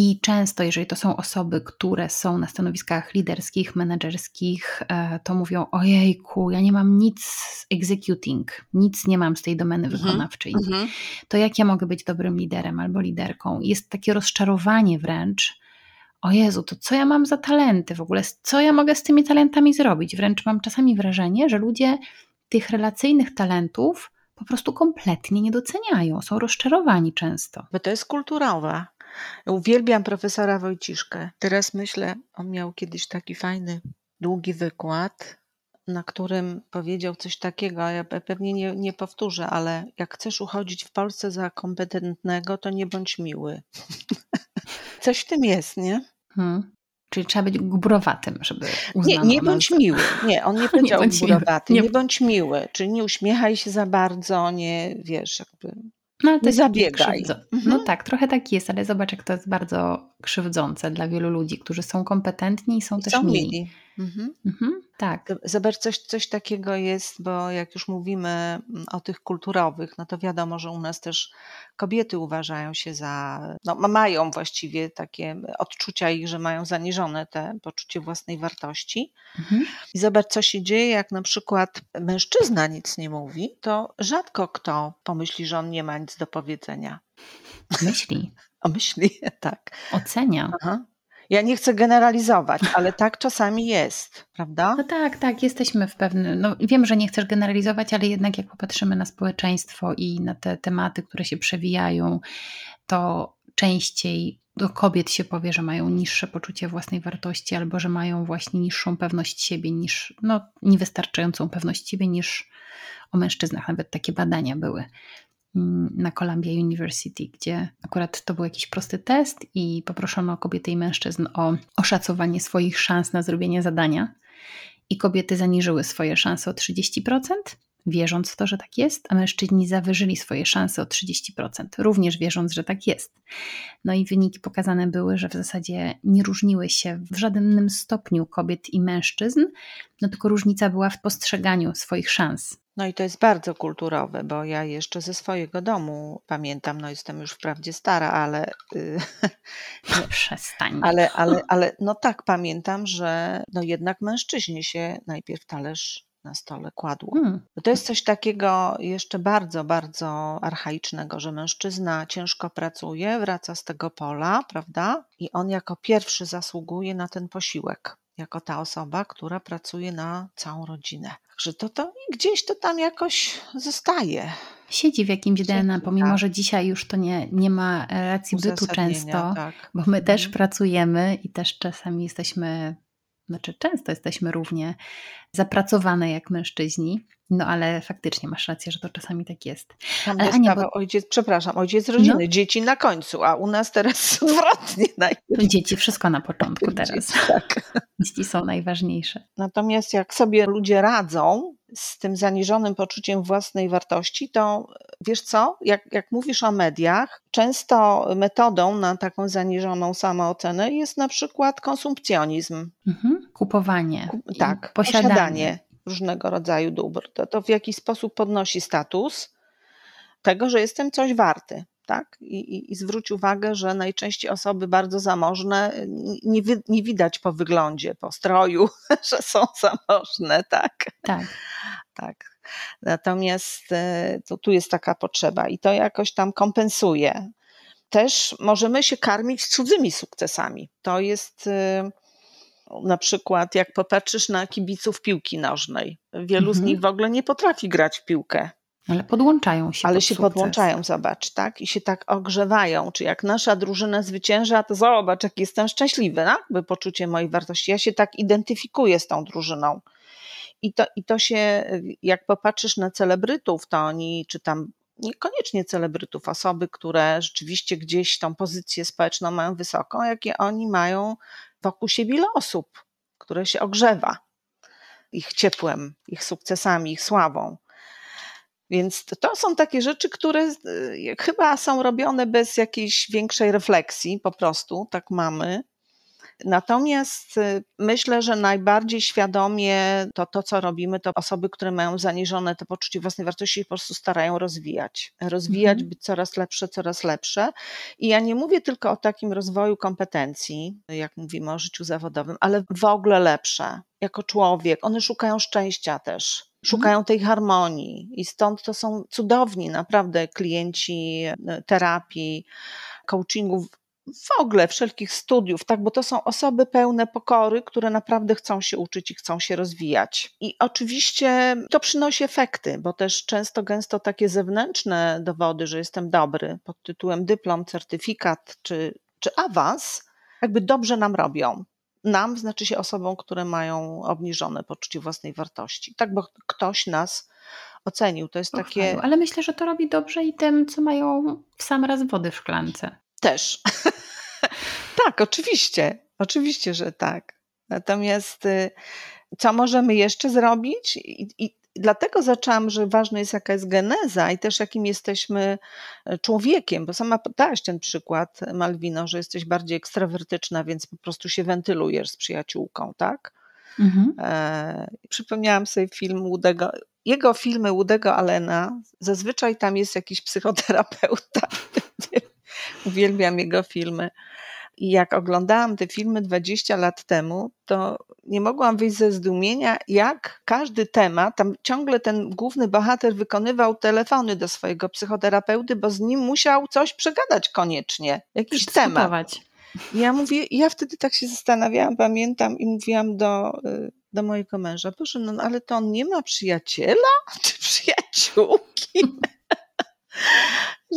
I często, jeżeli to są osoby, które są na stanowiskach liderskich, menedżerskich, e, to mówią: Ojejku, ja nie mam nic z executing, nic nie mam z tej domeny mhm, wykonawczej. Mm-hmm. To jak ja mogę być dobrym liderem albo liderką? Jest takie rozczarowanie wręcz. O Jezu, to co ja mam za talenty w ogóle? Co ja mogę z tymi talentami zrobić? Wręcz mam czasami wrażenie, że ludzie tych relacyjnych talentów po prostu kompletnie nie doceniają, są rozczarowani często. Bo to jest kulturowe. Uwielbiam profesora Wojciszkę. Teraz myślę, on miał kiedyś taki fajny, długi wykład na którym powiedział coś takiego, ja pewnie nie, nie powtórzę, ale jak chcesz uchodzić w Polsce za kompetentnego, to nie bądź miły. coś w tym jest, nie? Hmm. Czyli trzeba być gubrowatym, żeby uznano Nie, nie bądź miły. Nie, on nie powiedział nie gubrowaty. Nie... nie bądź miły. Czyli nie uśmiechaj się za bardzo, nie, wiesz, jakby no, ale to zabiegaj. No mhm. No tak, trochę tak jest, ale zobacz, jak to jest bardzo krzywdzące dla wielu ludzi, którzy są kompetentni i są I też są mili. mili. Mhm. Mhm, tak. Zobacz, coś, coś takiego jest, bo jak już mówimy mm, o tych kulturowych, no to wiadomo, że u nas też kobiety uważają się za, no mają właściwie takie odczucia ich, że mają zaniżone te poczucie własnej wartości. Mhm. I zobacz, co się dzieje, jak na przykład mężczyzna nic nie mówi, to rzadko kto pomyśli, że on nie ma nic do powiedzenia. Myśli. O myśli, tak. Ocenia. Aha. Ja nie chcę generalizować, ale tak czasami jest, prawda? No tak, tak, jesteśmy w pewnym. No wiem, że nie chcesz generalizować, ale jednak jak popatrzymy na społeczeństwo i na te tematy, które się przewijają, to częściej do kobiet się powie, że mają niższe poczucie własnej wartości albo że mają właśnie niższą pewność siebie, niż, no, niewystarczającą pewność siebie niż o mężczyznach. Nawet takie badania były. Mm, na Columbia University, gdzie akurat to był jakiś prosty test i poproszono kobiety i mężczyzn o oszacowanie swoich szans na zrobienie zadania. I kobiety zaniżyły swoje szanse o 30%, wierząc w to, że tak jest, a mężczyźni zawyżyli swoje szanse o 30%, również wierząc, że tak jest. No i wyniki pokazane były, że w zasadzie nie różniły się w żadnym stopniu kobiet i mężczyzn, no tylko różnica była w postrzeganiu swoich szans. No i to jest bardzo kulturowe, bo ja jeszcze ze swojego domu pamiętam, no jestem już wprawdzie stara, ale. Y, Przestań. Ale, ale, ale no tak, pamiętam, że no jednak mężczyźnie się najpierw talerz na stole kładło. Hmm. To jest coś takiego jeszcze bardzo, bardzo archaicznego, że mężczyzna ciężko pracuje, wraca z tego pola, prawda? I on jako pierwszy zasługuje na ten posiłek jako ta osoba, która pracuje na całą rodzinę. Także to, to gdzieś to tam jakoś zostaje. Siedzi w jakimś DNA, pomimo tak. że dzisiaj już to nie, nie ma racji bytu często, tak. bo my też mhm. pracujemy i też czasami jesteśmy, znaczy często jesteśmy równie zapracowane jak mężczyźni. No ale faktycznie masz rację, że to czasami tak jest. Tam ale Ania, bo... ojciec, przepraszam, ojciec rodziny, no. dzieci na końcu, a u nas teraz odwrotnie. Najpierw. Dzieci wszystko na początku teraz. Dzieci, tak. Dzieci są najważniejsze. Natomiast jak sobie ludzie radzą z tym zaniżonym poczuciem własnej wartości, to wiesz co, jak, jak mówisz o mediach, często metodą na taką zaniżoną samoocenę jest na przykład konsumpcjonizm. Mhm. Kupowanie. tak, posiadanie. Posiadanie różnego rodzaju dóbr. To, to w jakiś sposób podnosi status tego, że jestem coś warty. Tak? I, i, I, zwróć uwagę, że najczęściej osoby bardzo zamożne nie, nie widać po wyglądzie, po stroju, że są zamożne, tak? Tak. tak. Natomiast e, to, tu jest taka potrzeba i to jakoś tam kompensuje. Też możemy się karmić cudzymi sukcesami. To jest e, na przykład, jak popatrzysz na kibiców piłki nożnej, wielu mhm. z nich w ogóle nie potrafi grać w piłkę. Ale podłączają się. Ale pod się sukces. podłączają, zobacz, tak? I się tak ogrzewają. Czy jak nasza drużyna zwycięża, to zobacz, jak jestem szczęśliwy, tak? By poczucie mojej wartości. Ja się tak identyfikuję z tą drużyną. I to, I to się, jak popatrzysz na celebrytów, to oni, czy tam niekoniecznie celebrytów, osoby, które rzeczywiście gdzieś tą pozycję społeczną mają wysoką, jakie oni mają wokół siebie osób, które się ogrzewa ich ciepłem, ich sukcesami, ich sławą. Więc to są takie rzeczy, które y, chyba są robione bez jakiejś większej refleksji, po prostu tak mamy. Natomiast y, myślę, że najbardziej świadomie to, to, co robimy, to osoby, które mają zaniżone to poczucie własnej wartości, po prostu starają rozwijać. Rozwijać, mhm. być coraz lepsze, coraz lepsze. I ja nie mówię tylko o takim rozwoju kompetencji, jak mówimy o życiu zawodowym, ale w ogóle lepsze. Jako człowiek. One szukają szczęścia też szukają mhm. tej harmonii i stąd to są cudowni naprawdę klienci y, terapii, coachingów w ogóle wszelkich studiów, tak, bo to są osoby pełne pokory, które naprawdę chcą się uczyć i chcą się rozwijać. I oczywiście to przynosi efekty, bo też często, gęsto takie zewnętrzne dowody, że jestem dobry, pod tytułem dyplom, certyfikat czy, czy awans, jakby dobrze nam robią. nam znaczy się osobom, które mają obniżone poczucie własnej wartości. Tak, bo ktoś nas ocenił. To jest takie. Ale myślę, że to robi dobrze i tym, co mają w sam raz wody w szklance. Też. tak, oczywiście. Oczywiście, że tak. Natomiast y, co możemy jeszcze zrobić? I, i dlatego zaczęłam, że ważne jest jaka jest geneza i też jakim jesteśmy e, człowiekiem, bo sama podałaś ten przykład, Malwino, że jesteś bardziej ekstrawertyczna, więc po prostu się wentylujesz z przyjaciółką, tak? Mhm. E, przypomniałam sobie film Łudego, jego filmy Łudego Allena, zazwyczaj tam jest jakiś psychoterapeuta. Uwielbiam jego filmy. I jak oglądałam te filmy 20 lat temu, to nie mogłam wyjść ze zdumienia, jak każdy temat, tam ciągle ten główny bohater wykonywał telefony do swojego psychoterapeuty, bo z nim musiał coś przegadać koniecznie, jakiś temat. Ja mówię, ja wtedy tak się zastanawiałam, pamiętam i mówiłam do, y, do mojego męża, proszę, no ale to on nie ma przyjaciela czy przyjaciółki?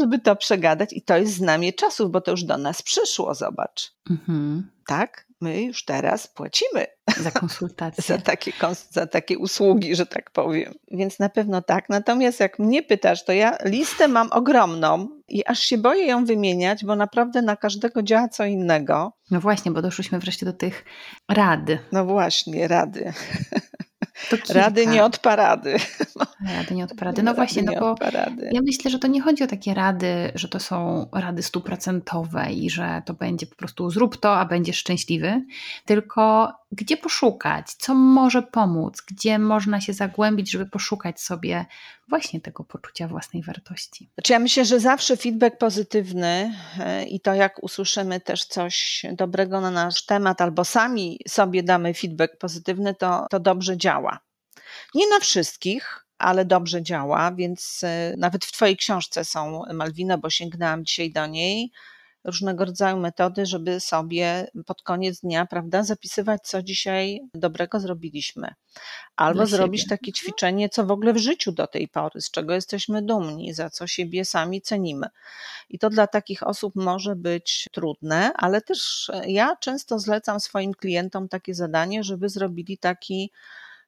Żeby to przegadać i to jest znamie czasów, bo to już do nas przyszło, zobacz. Mhm. Tak? My już teraz płacimy za konsultacje. za, takie, za takie usługi, że tak powiem. Więc na pewno tak. Natomiast jak mnie pytasz, to ja listę mam ogromną i aż się boję ją wymieniać, bo naprawdę na każdego działa co innego. No właśnie, bo doszliśmy wreszcie do tych rad. No właśnie, rady. Rady nie od parady. Rady nie od parady. No właśnie, no bo ja myślę, że to nie chodzi o takie rady, że to są rady stuprocentowe i że to będzie po prostu zrób to, a będziesz szczęśliwy, tylko gdzie poszukać, co może pomóc, gdzie można się zagłębić, żeby poszukać sobie właśnie tego poczucia własnej wartości. Znaczy ja myślę, że zawsze feedback pozytywny e, i to, jak usłyszymy też coś dobrego na nasz temat, albo sami sobie damy feedback pozytywny, to, to dobrze działa. Nie na wszystkich, ale dobrze działa, więc e, nawet w Twojej książce są, Malwina, bo sięgnęłam dzisiaj do niej różnego rodzaju metody, żeby sobie pod koniec dnia, prawda, zapisywać, co dzisiaj dobrego zrobiliśmy. Albo zrobić takie mhm. ćwiczenie, co w ogóle w życiu do tej pory, z czego jesteśmy dumni, za co siebie sami cenimy. I to dla takich osób może być trudne, ale też ja często zlecam swoim klientom takie zadanie, żeby zrobili taki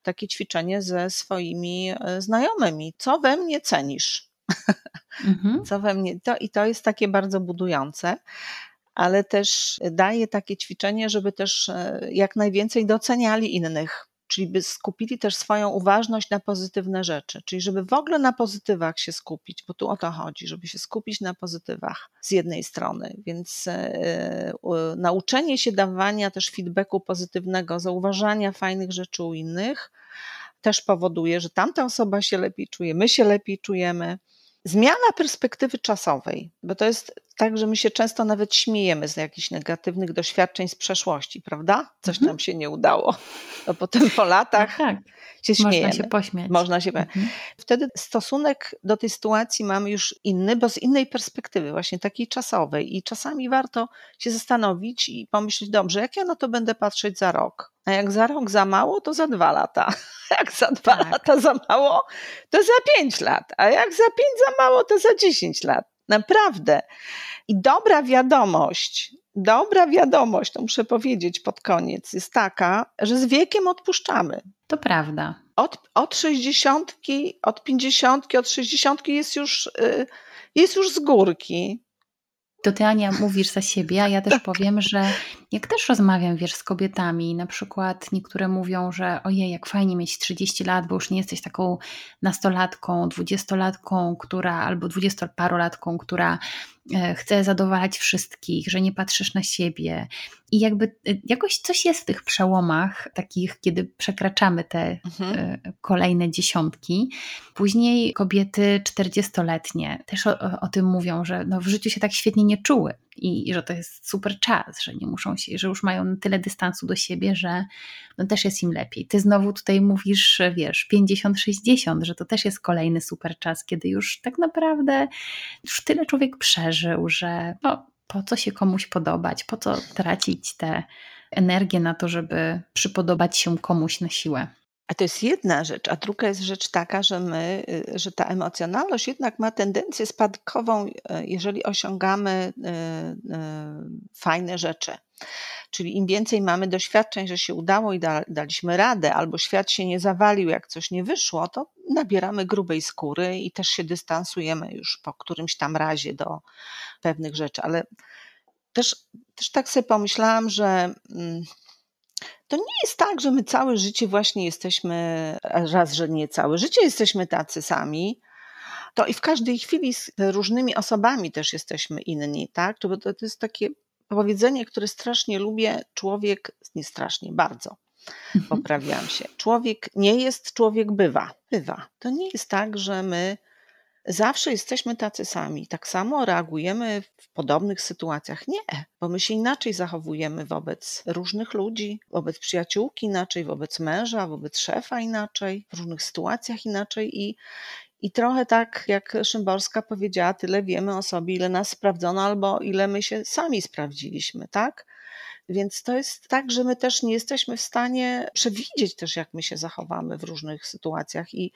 takie ćwiczenie ze swoimi e, znajomymi. Co we mnie cenisz? Mhm. Co we mnie, to, I to jest takie bardzo budujące, ale też daje takie ćwiczenie, żeby też e, jak najwięcej doceniali innych. Czyli by skupili też swoją uważność na pozytywne rzeczy, czyli żeby w ogóle na pozytywach się skupić, bo tu o to chodzi, żeby się skupić na pozytywach z jednej strony. Więc e, nauczenie się dawania też feedbacku pozytywnego, zauważania fajnych rzeczy u innych, też powoduje, że tamta osoba się lepiej czuje, my się lepiej czujemy. Zmiana perspektywy czasowej, bo to jest tak, że my się często nawet śmiejemy z jakichś negatywnych doświadczeń z przeszłości, prawda? Coś mhm. nam się nie udało. To potem po latach no tak. się śmiejemy. Można się pośmiać. Można się mhm. Wtedy stosunek do tej sytuacji mamy już inny, bo z innej perspektywy, właśnie takiej czasowej. I czasami warto się zastanowić i pomyśleć, dobrze, jak ja na to będę patrzeć za rok? A jak za rok za mało, to za dwa lata. Jak za dwa tak. lata za mało, to za pięć lat. A jak za pięć za mało, to za dziesięć lat. Naprawdę. I dobra wiadomość, dobra wiadomość, to muszę powiedzieć pod koniec, jest taka, że z wiekiem odpuszczamy. To prawda. Od, od 60, od 50, od 60 jest już, y, jest już z górki to ty Ania mówisz za siebie, a ja też tak. powiem, że jak też rozmawiam, wiesz, z kobietami, na przykład niektóre mówią, że ojej, jak fajnie mieć 30 lat, bo już nie jesteś taką nastolatką, dwudziestolatką, która, albo dwudziestoparolatką, która chce zadowalać wszystkich, że nie patrzysz na siebie. I jakby e, jakoś coś jest w tych przełomach, takich, kiedy przekraczamy te mhm. E, kolejne dziesiątki. Później kobiety czterdziestoletnie też o, o, tym mówią, że no w życiu się tak świetnie nie czuły i, i, że to jest super czas, że nie muszą się, że już mają tyle dystansu do siebie, że no też jest im lepiej. Ty znowu tutaj mówisz, wiesz, 50-60, że to też jest kolejny super czas, kiedy już tak naprawdę już tyle człowiek przeżył, że no, po co się komuś podobać, po co tracić tę energię na to, żeby przypodobać się komuś na siłę. A to jest jedna rzecz, a druga jest rzecz taka, że my, y, że ta emocjonalność jednak ma tendencję spadkową, y, jeżeli osiągamy y, fajne rzeczy. Czyli im więcej mamy doświadczeń, że się udało i da, daliśmy radę, albo świat się nie zawalił, jak coś nie wyszło, to nabieramy grubej skóry i też się dystansujemy już po którymś tam razie do pewnych rzeczy. Ale też, też tak sobie pomyślałam, że. Mm, to nie jest tak, że my całe życie właśnie jesteśmy, raz, że nie całe życie jesteśmy tacy sami, to i w każdej chwili z różnymi osobami też jesteśmy inni, tak? To, to jest takie powiedzenie, które strasznie lubię, człowiek, nie strasznie, bardzo, mhm. poprawiam się. Człowiek nie jest, człowiek bywa. Bywa. To nie jest tak, że my zawsze jesteśmy tacy sami. Tak samo reagujemy w podobnych sytuacjach. Nie, bo my się inaczej zachowujemy wobec różnych ludzi, wobec przyjaciółki inaczej, wobec męża, wobec szefa inaczej, w różnych sytuacjach inaczej i i trochę tak, jak Szymborska powiedziała, tyle wiemy o sobie, ile nas sprawdzono, albo ile my się sami sprawdziliśmy, tak? Więc to jest tak, że my też nie jesteśmy w stanie przewidzieć też, jak my się zachowamy w różnych sytuacjach. I,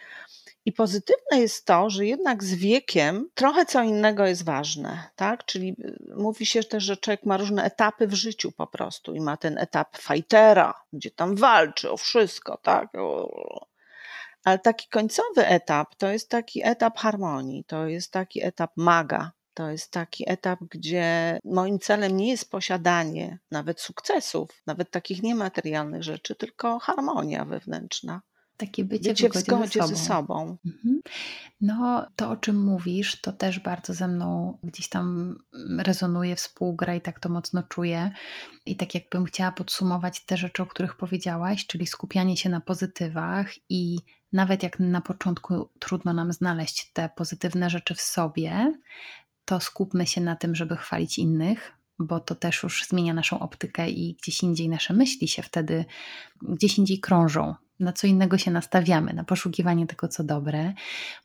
i pozytywne jest to, że jednak z wiekiem trochę co innego jest ważne, tak? Czyli y, mówi się też, że człowiek ma różne etapy w życiu po prostu i ma ten etap fightera, gdzie tam walczy o wszystko, tak? Ale taki końcowy etap to jest taki etap harmonii, to jest taki etap maga. To jest taki etap, gdzie moim celem nie jest posiadanie nawet sukcesów, nawet takich niematerialnych rzeczy, tylko harmonia wewnętrzna. Takie bycie, bycie w, zgodzie ze sobą. Ze sobą. Mhm. No, to o czym mówisz, to też bardzo ze mną gdzieś tam rezonuje, współgra i tak to mocno czuję. I tak jakbym chciała podsumować te rzeczy, o których powiedziałaś, czyli skupianie się na pozytywach i nawet jak na początku trudno nam znaleźć te pozytywne rzeczy w sobie, to skupmy się na tym, żeby chwalić innych, bo to też już zmienia naszą optykę i gdzieś indziej nasze myśli się wtedy gdzieś indziej krążą. Na co innego się nastawiamy, na poszukiwanie tego, co dobre.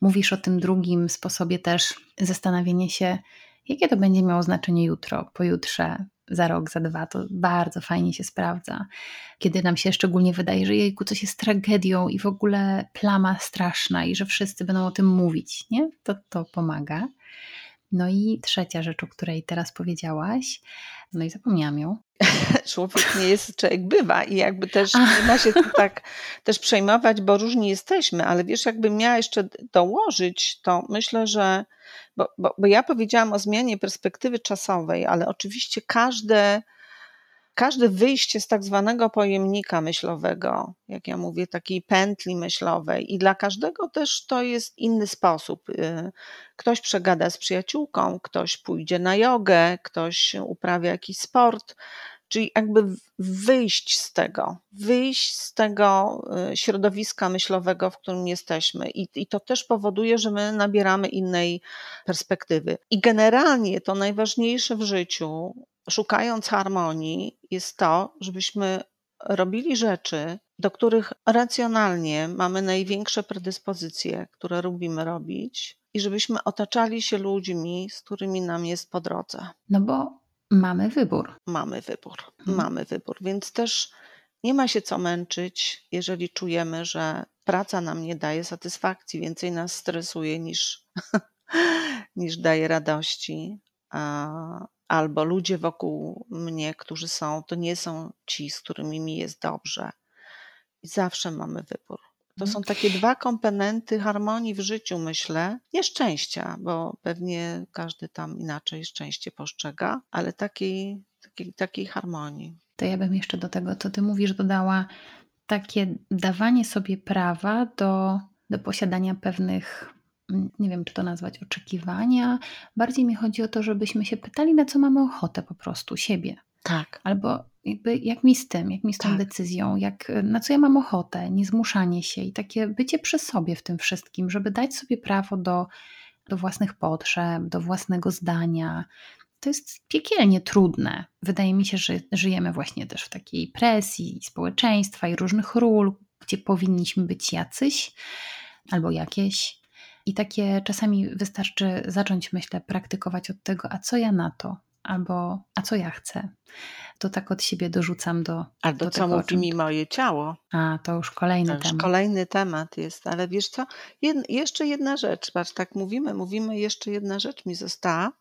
Mówisz o tym drugim sposobie też zastanawianie się, jakie to będzie miało znaczenie jutro, pojutrze, za rok, za dwa, to bardzo fajnie się sprawdza. Kiedy nam się szczególnie wydaje, że jejku, coś jest tragedią i w ogóle plama straszna i że wszyscy będą o tym mówić, nie? To to pomaga. No i trzecia rzecz, o której teraz powiedziałaś, no i zapomniałam ją. Człowiek nie jest, człowiek bywa i jakby też nie ma się tak też przejmować, bo różni jesteśmy, ale wiesz, jakbym miała jeszcze dołożyć, to myślę, że, bo, bo, bo ja powiedziałam o zmianie perspektywy czasowej, ale oczywiście każde każde wyjście z tak zwanego pojemnika myślowego, jak ja mówię, takiej pętli myślowej, i dla każdego też to jest inny sposób. Y, ktoś przegada z przyjaciółką, ktoś pójdzie na jogę, ktoś uprawia jakiś sport. Czyli jakby wyjść z tego, wyjść z tego y, środowiska myślowego, w którym jesteśmy. I, I, to też powoduje, że my nabieramy innej perspektywy. I generalnie to najważniejsze w życiu szukając harmonii, jest to, żebyśmy robili rzeczy, do których racjonalnie mamy największe predyspozycje, które lubimy robić, i żebyśmy otaczali się ludźmi, z którymi nam jest po drodze. No bo mamy wybór. Mamy wybór. Hmm. Mamy wybór, więc też nie ma się co męczyć, jeżeli czujemy, że praca nam nie daje satysfakcji, więcej nas stresuje niż, niż daje radości albo ludzie wokół mnie, którzy są, to nie są ci, z którymi mi jest dobrze. I zawsze mamy wybór. To są mhm. takie dwa komponenty harmonii w życiu, myślę. Nie szczęścia, bo pewnie każdy tam inaczej szczęście postrzega, ale takiej, takiej, takiej harmonii. To ja bym jeszcze do tego, co ty mówisz, dodała takie dawanie sobie prawa do, do posiadania pewnych nie wiem, czy to nazwać oczekiwania. Bardziej mi chodzi o to, żebyśmy się pytali, na co mamy ochotę po prostu siebie. Tak. Albo jakby jak mi z tym, jak mi z tą tak. decyzją, jak, na co ja mam ochotę, nie zmuszanie się i takie bycie przy sobie w tym wszystkim, żeby dać sobie prawo do, do własnych potrzeb, do własnego zdania. To jest piekielnie trudne. Wydaje mi się, że żyjemy właśnie też w takiej presji społeczeństwa i różnych ról, gdzie powinniśmy być jacyś albo jakieś, i takie czasami wystarczy zacząć, myślę, praktykować od tego, a co ja na to? albo a co ja chcę. To tak od siebie dorzucam do. Albo do co tego, mówi mi moje ciało. A, to już kolejny To już temat. kolejny temat jest, ale wiesz co? Jed, jeszcze jedna rzecz, patrz, tak mówimy, mówimy, jeszcze jedna rzecz mi została.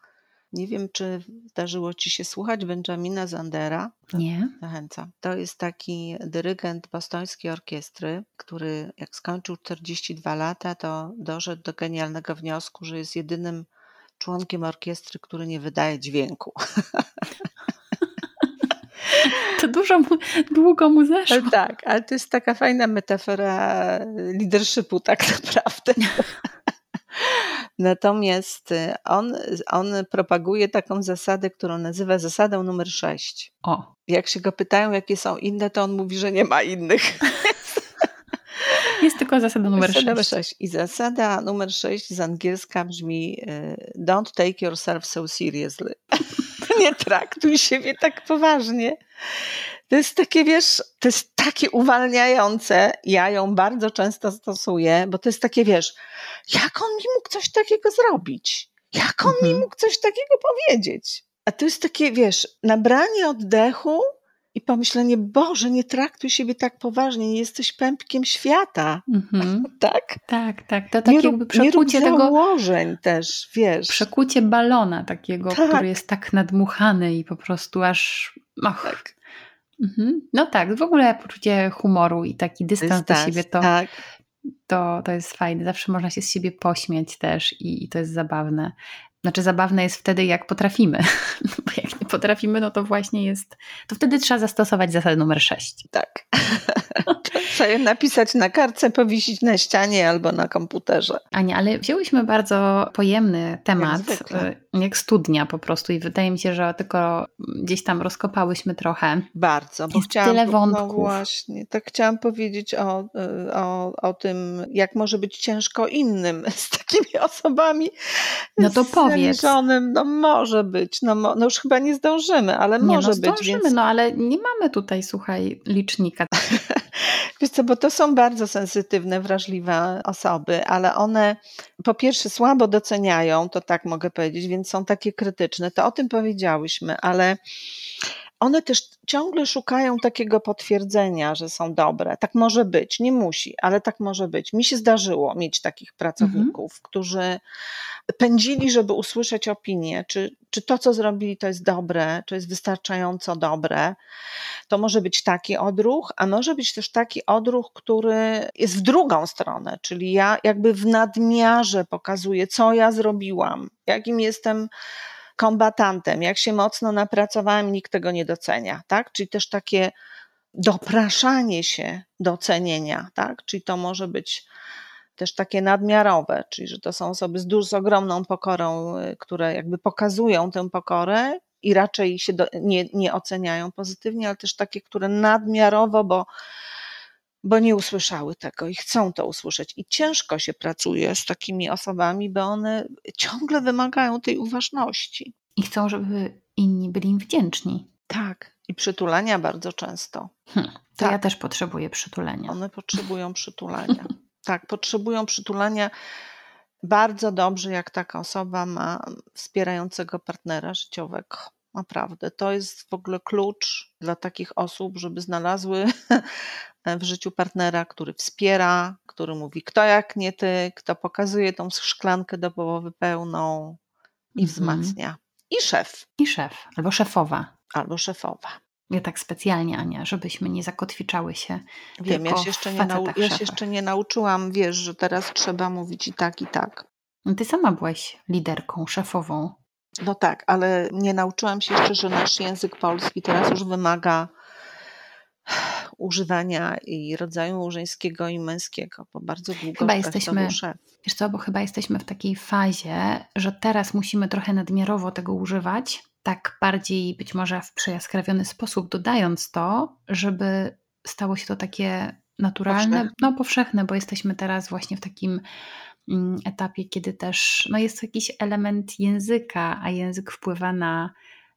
Nie wiem, czy zdarzyło ci się słuchać Benjamina Zandera. Nie? Zachęcam. To jest taki dyrygent bostońskiej orkiestry, który jak skończył 42 lata, to doszedł do genialnego wniosku, że jest jedynym członkiem orkiestry, który nie wydaje dźwięku. To dużo mu, długo mu zeszło. Tak, ale to jest taka fajna metafora leadershipu tak naprawdę. Natomiast y, on, on propaguje taką zasadę, którą nazywa zasadą numer 6. O, Jak się go pytają, jakie są inne, to on mówi, że nie ma innych. jest tylko zasada numer Zasada 6. numer 6. I zasada numer 6 z angielska brzmi y, Don't take yourself so seriously. nie traktuj siebie tak poważnie. To jest takie, wiesz, to jest takie uwalniające. Ja ją bardzo często stosuję, bo to jest takie, wiesz, jak on mi mógł coś takiego zrobić? Jak on mi Mhm. mógł coś takiego powiedzieć? A to jest takie, wiesz, nabranie oddechu i pomyślenie, Boże, nie traktuj siebie tak poważnie, nie jesteś pępkiem świata, Mhm. tak? Tak, tak. To tak nie jakby rób, nie rób przekucie tego, założeń też, wiesz. przekucie balona takiego, Tak. który jest tak nadmuchany i po prostu aż. Ach. Tak. Mhm. No tak, w ogóle poczucie humoru i taki dystans do Dystans, siebie to, tak. to, to jest fajne. Zawsze można się z siebie pośmiać też i, i to jest zabawne. Znaczy, zabawne jest wtedy, jak potrafimy. Bo jak nie potrafimy, no to właśnie jest. To wtedy trzeba zastosować zasadę numer 6. Tak. Trzeba je napisać na kartce, powiesić na ścianie albo na komputerze. Ania, ale wzięłyśmy bardzo pojemny temat, jak studnia po prostu, i wydaje mi się, że tylko gdzieś tam rozkopałyśmy trochę. Bardzo, bo Jest chciałam. tyle No wątków. właśnie, tak chciałam powiedzieć o, y, o, o tym, jak może być ciężko innym z takimi osobami. No to powiedz. zaliczonym. No może być, no, no już chyba nie zdążymy, ale Nie, może no być. zdążymy, Więc no ale nie mamy tutaj, słuchaj, licznika. Wiesz co, bo to są bardzo sensytywne, wrażliwe osoby, ale one po pierwsze słabo doceniają, to tak mogę powiedzieć, więc są takie krytyczne. To o tym powiedziałyśmy, ale one też ciągle szukają takiego potwierdzenia, że są dobre. Tak może być, nie musi, ale tak może być. Mi się zdarzyło mieć takich pracowników, którzy pędzili, żeby usłyszeć opinię, czy, czy to, co zrobili, to jest dobre, czy jest wystarczająco dobre. To może być taki odruch, a może być też taki odruch, który jest w drugą stronę, czyli ja jakby w nadmiarze pokazuję, co ja zrobiłam, jakim jestem kombatantem, jak się mocno napracowałem, nikt tego nie docenia, tak? Czyli też takie dopraszanie się do cenienia, tak? Czyli to może być też takie nadmiarowe, czyli że to są osoby z, duż, z ogromną pokorą, y, które jakby pokazują tę pokorę i raczej się do, nie, nie oceniają pozytywnie, ale też takie, które nadmiarowo, bo, bo nie usłyszały tego i chcą to usłyszeć. I ciężko się pracuje z takimi osobami, bo one ciągle wymagają tej uważności. I chcą, żeby inni byli im wdzięczni. Tak. I przytulania bardzo często. Hm, to Tak. ja też potrzebuję przytulenia. One potrzebują przytulania. Tak, potrzebują przytulania bardzo dobrze, jak taka osoba ma wspierającego partnera życiowego. Naprawdę. To jest w ogóle klucz dla takich osób, żeby znalazły w życiu partnera, który wspiera, który mówi, kto jak nie ty, kto pokazuje tą szklankę do połowy pełną i Mhm. wzmacnia. I szef I szef, albo szefowa. albo szefowa. Ja tak specjalnie, Ania, żebyśmy nie zakotwiczały się. Wiem, ja się, jeszcze nie nau- ja się jeszcze nie nauczyłam, wiesz, że teraz trzeba mówić i tak, i tak. No Ty sama byłaś liderką, szefową. No tak, ale nie nauczyłam się jeszcze, że nasz język polski teraz już wymaga używania i rodzaju żeńskiego i męskiego, bo bardzo długo Chyba to jesteśmy-. Wiesz co, bo chyba jesteśmy w takiej fazie, że teraz musimy trochę nadmiarowo tego używać, tak bardziej być może w przejaskrawiony sposób, dodając to, żeby stało się to takie naturalne, Powszechne. no powszechne, bo jesteśmy teraz właśnie w takim etapie, kiedy też no jest jakiś element języka, a język wpływa na,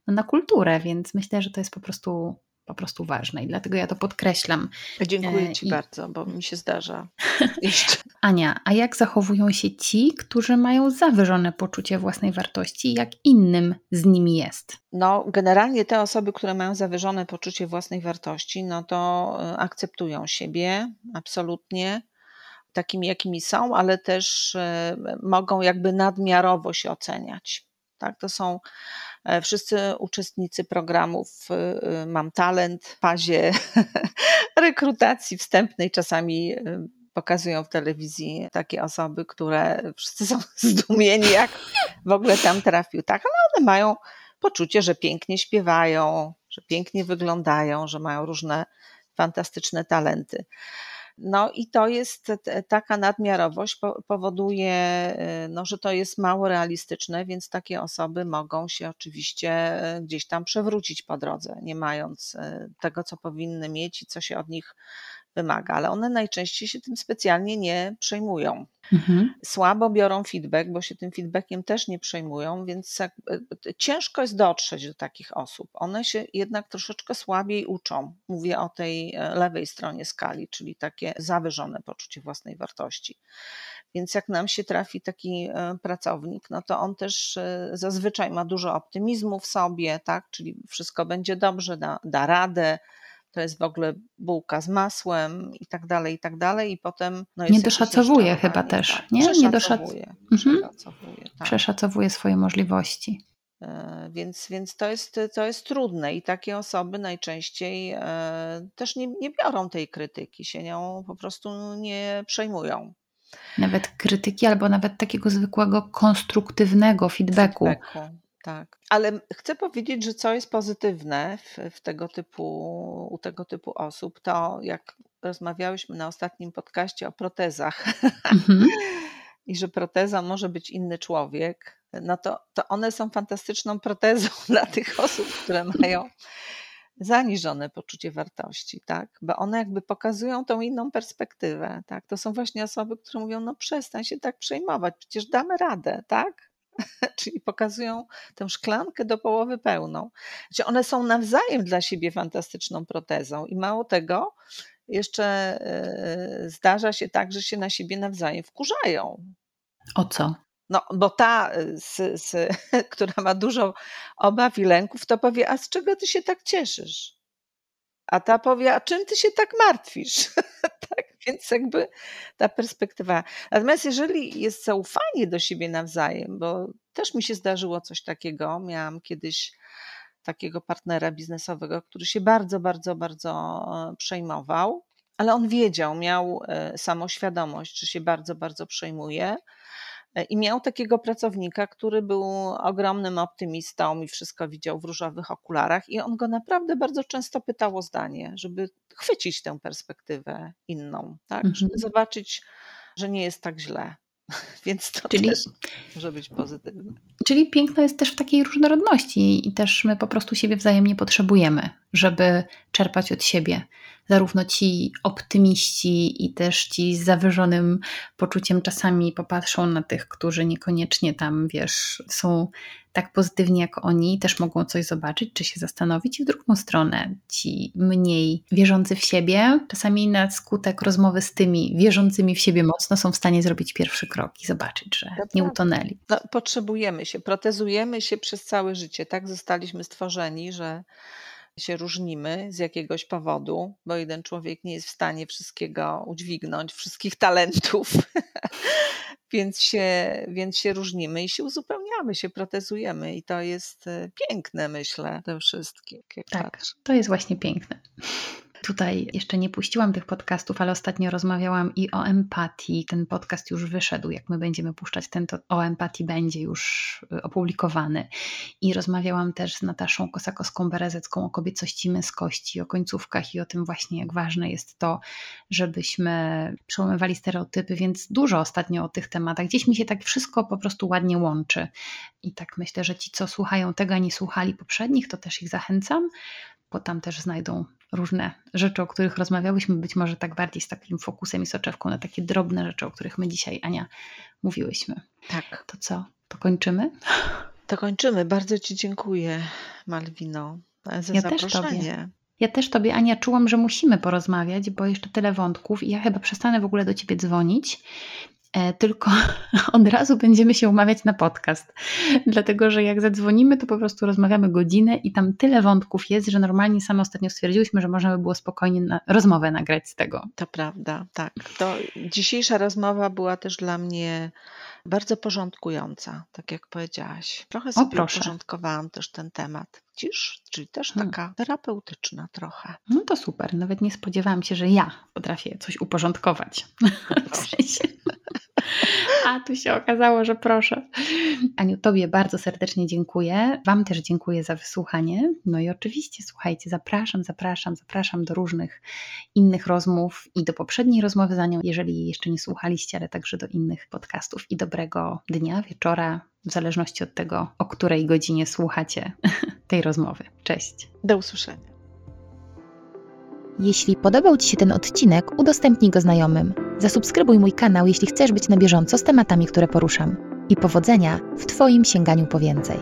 no na kulturę, więc myślę, że to jest po prostu, po prostu ważne i dlatego ja to podkreślam. Dziękuję E, Ci i- bardzo, bo mi się zdarza jeszcze. Ania, a jak zachowują się ci, którzy mają zawyżone poczucie własnej wartości? Jak innym z nimi jest? No, generalnie te osoby, które mają zawyżone poczucie własnej wartości, no to e, akceptują siebie absolutnie takimi, jakimi są, ale też e, mogą jakby nadmiarowo się oceniać. Tak, to są e, wszyscy uczestnicy programów Mam Talent w fazie rekrutacji wstępnej, czasami pokazują w telewizji takie osoby, które wszyscy są zdumieni, jak w ogóle tam trafił. Tak, ale one mają poczucie, że pięknie śpiewają, że pięknie wyglądają, że mają różne fantastyczne talenty. No i to jest taka nadmiarowość powoduje, y, no, że to jest mało realistyczne, więc takie osoby mogą się oczywiście y, gdzieś tam przewrócić po drodze, nie mając y, tego, co powinny mieć i co się od nich wymaga, ale one najczęściej się tym specjalnie nie przejmują. Mhm. Słabo biorą feedback, bo się tym feedbackiem też nie przejmują, więc e, ciężko jest dotrzeć do takich osób. One się jednak troszeczkę słabiej uczą. Mówię o tej e, lewej stronie skali, czyli takie zawyżone poczucie własnej wartości. Więc jak nam się trafi taki e, pracownik, no to on też zazwyczaj ma dużo optymizmu w sobie, tak? czyli wszystko będzie dobrze, da, da radę, to jest w ogóle bułka z masłem i tak dalej, i tak dalej. I potem. No nie doszacowuje chyba też, tak, nie? Nie doszacowuje. Mhm. Przeszacowuje, tak. przeszacowuje swoje możliwości. E, więc, więc to, jest, to jest trudne i takie osoby najczęściej e, też nie, nie biorą tej krytyki, się nią po prostu nie przejmują. Nawet krytyki, albo nawet takiego zwykłego konstruktywnego feedbacku. feedbacku tak. Ale chcę powiedzieć, że co jest pozytywne w, w tego typu, u tego typu osób, to jak rozmawiałyśmy na ostatnim podcaście o protezach mhm. i że proteza może być inny człowiek, no to, to one są fantastyczną protezą dla tych osób, które mają zaniżone poczucie wartości, tak? Bo one jakby pokazują tą inną perspektywę, tak? To są właśnie osoby, które mówią, no przestań się tak przejmować, przecież damy radę, tak? czyli pokazują tę szklankę do połowy pełną. Znaczy one są nawzajem dla siebie fantastyczną protezą i mało tego, jeszcze e, zdarza się tak, że się na siebie nawzajem wkurzają. O co? No, bo ta, e, z, z, która ma dużo obaw i lęków, to powie: A z czego ty się tak cieszysz? A ta powie: A czym ty się tak martwisz? tak, więc jakby ta perspektywa. Natomiast jeżeli jest zaufanie do siebie nawzajem, bo też mi się zdarzyło coś takiego, miałam kiedyś takiego partnera biznesowego, który się bardzo, bardzo, bardzo e, przejmował, ale on wiedział, miał e, samoświadomość, że się bardzo, bardzo przejmuje I miał takiego pracownika, który był ogromnym optymistą i wszystko widział w różowych okularach, i on go naprawdę bardzo często pytał o zdanie, żeby chwycić tę perspektywę inną, tak? Mhm. żeby zobaczyć, że nie jest tak źle. Więc to Czyli... też może być pozytywne. Czyli piękno jest też w takiej różnorodności i też my po prostu siebie wzajemnie potrzebujemy, żeby czerpać od siebie zarówno ci optymiści i też ci z zawyżonym poczuciem czasami popatrzą na tych, którzy niekoniecznie tam, wiesz, są tak pozytywni jak oni, też mogą coś zobaczyć, czy się zastanowić. I w drugą stronę, ci mniej wierzący w siebie, czasami na skutek rozmowy z tymi wierzącymi w siebie mocno, są w stanie zrobić pierwszy krok i zobaczyć, że nie utonęli. No, potrzebujemy się, protezujemy się przez całe życie. Tak zostaliśmy stworzeni, że się różnimy z jakiegoś powodu, bo jeden człowiek nie jest w stanie wszystkiego udźwignąć, wszystkich talentów, więc, się, więc się różnimy i się uzupełniamy, się protezujemy i to jest e, piękne, myślę, te wszystkie. Tak, to jest właśnie piękne. Tutaj jeszcze nie puściłam tych podcastów, ale ostatnio rozmawiałam i o empatii. Ten podcast już wyszedł. Jak my będziemy puszczać ten, to o empatii będzie już y, opublikowany. I rozmawiałam też z Nataszą Kosakowską-Berezecką o kobiecości, męskości, o końcówkach i o tym właśnie, jak ważne jest to, żebyśmy przełamywali stereotypy, więc dużo ostatnio o tych tematach. Gdzieś mi się tak wszystko po prostu ładnie łączy. I tak myślę, że ci, co słuchają tego, a nie słuchali poprzednich, to też ich zachęcam, bo tam też znajdą różne rzeczy, o których rozmawiałyśmy, być może tak bardziej z takim fokusem i soczewką na takie drobne rzeczy, o których my dzisiaj, Ania, mówiłyśmy. Tak. To co? To kończymy? To kończymy. Bardzo Ci dziękuję, Malwino, za ja zaproszenie. Ja też Tobie, Ania, czułam, że musimy porozmawiać, bo jeszcze tyle wątków i ja chyba przestanę w ogóle do Ciebie dzwonić, tylko od razu będziemy się umawiać na podcast. Dlatego, że jak zadzwonimy, to po prostu rozmawiamy godzinę i tam tyle wątków jest, że normalnie same ostatnio stwierdziłyśmy, że można by było spokojnie na rozmowę nagrać z tego. To prawda, tak. To dzisiejsza rozmowa była też dla mnie bardzo porządkująca, tak jak powiedziałaś. Trochę sobie uporządkowałam też ten temat. Widzisz? Czyli też Hmm. taka terapeutyczna trochę. No to super. Nawet nie spodziewałam się, że ja potrafię coś uporządkować. W sensie. A tu się okazało, że proszę. Aniu, Tobie bardzo serdecznie dziękuję. Wam też dziękuję za wysłuchanie. No i oczywiście, słuchajcie, zapraszam, zapraszam, zapraszam do różnych innych rozmów i do poprzedniej rozmowy za nią, jeżeli jej jeszcze nie słuchaliście, ale także do innych podcastów. I dobrego dnia, wieczora, w zależności od tego, o której godzinie słuchacie tej rozmowy. Cześć. Do usłyszenia. Jeśli podobał Ci się ten odcinek, udostępnij go znajomym. Zasubskrybuj mój kanał, jeśli chcesz być na bieżąco z tematami, które poruszam. I powodzenia w Twoim sięganiu po więcej.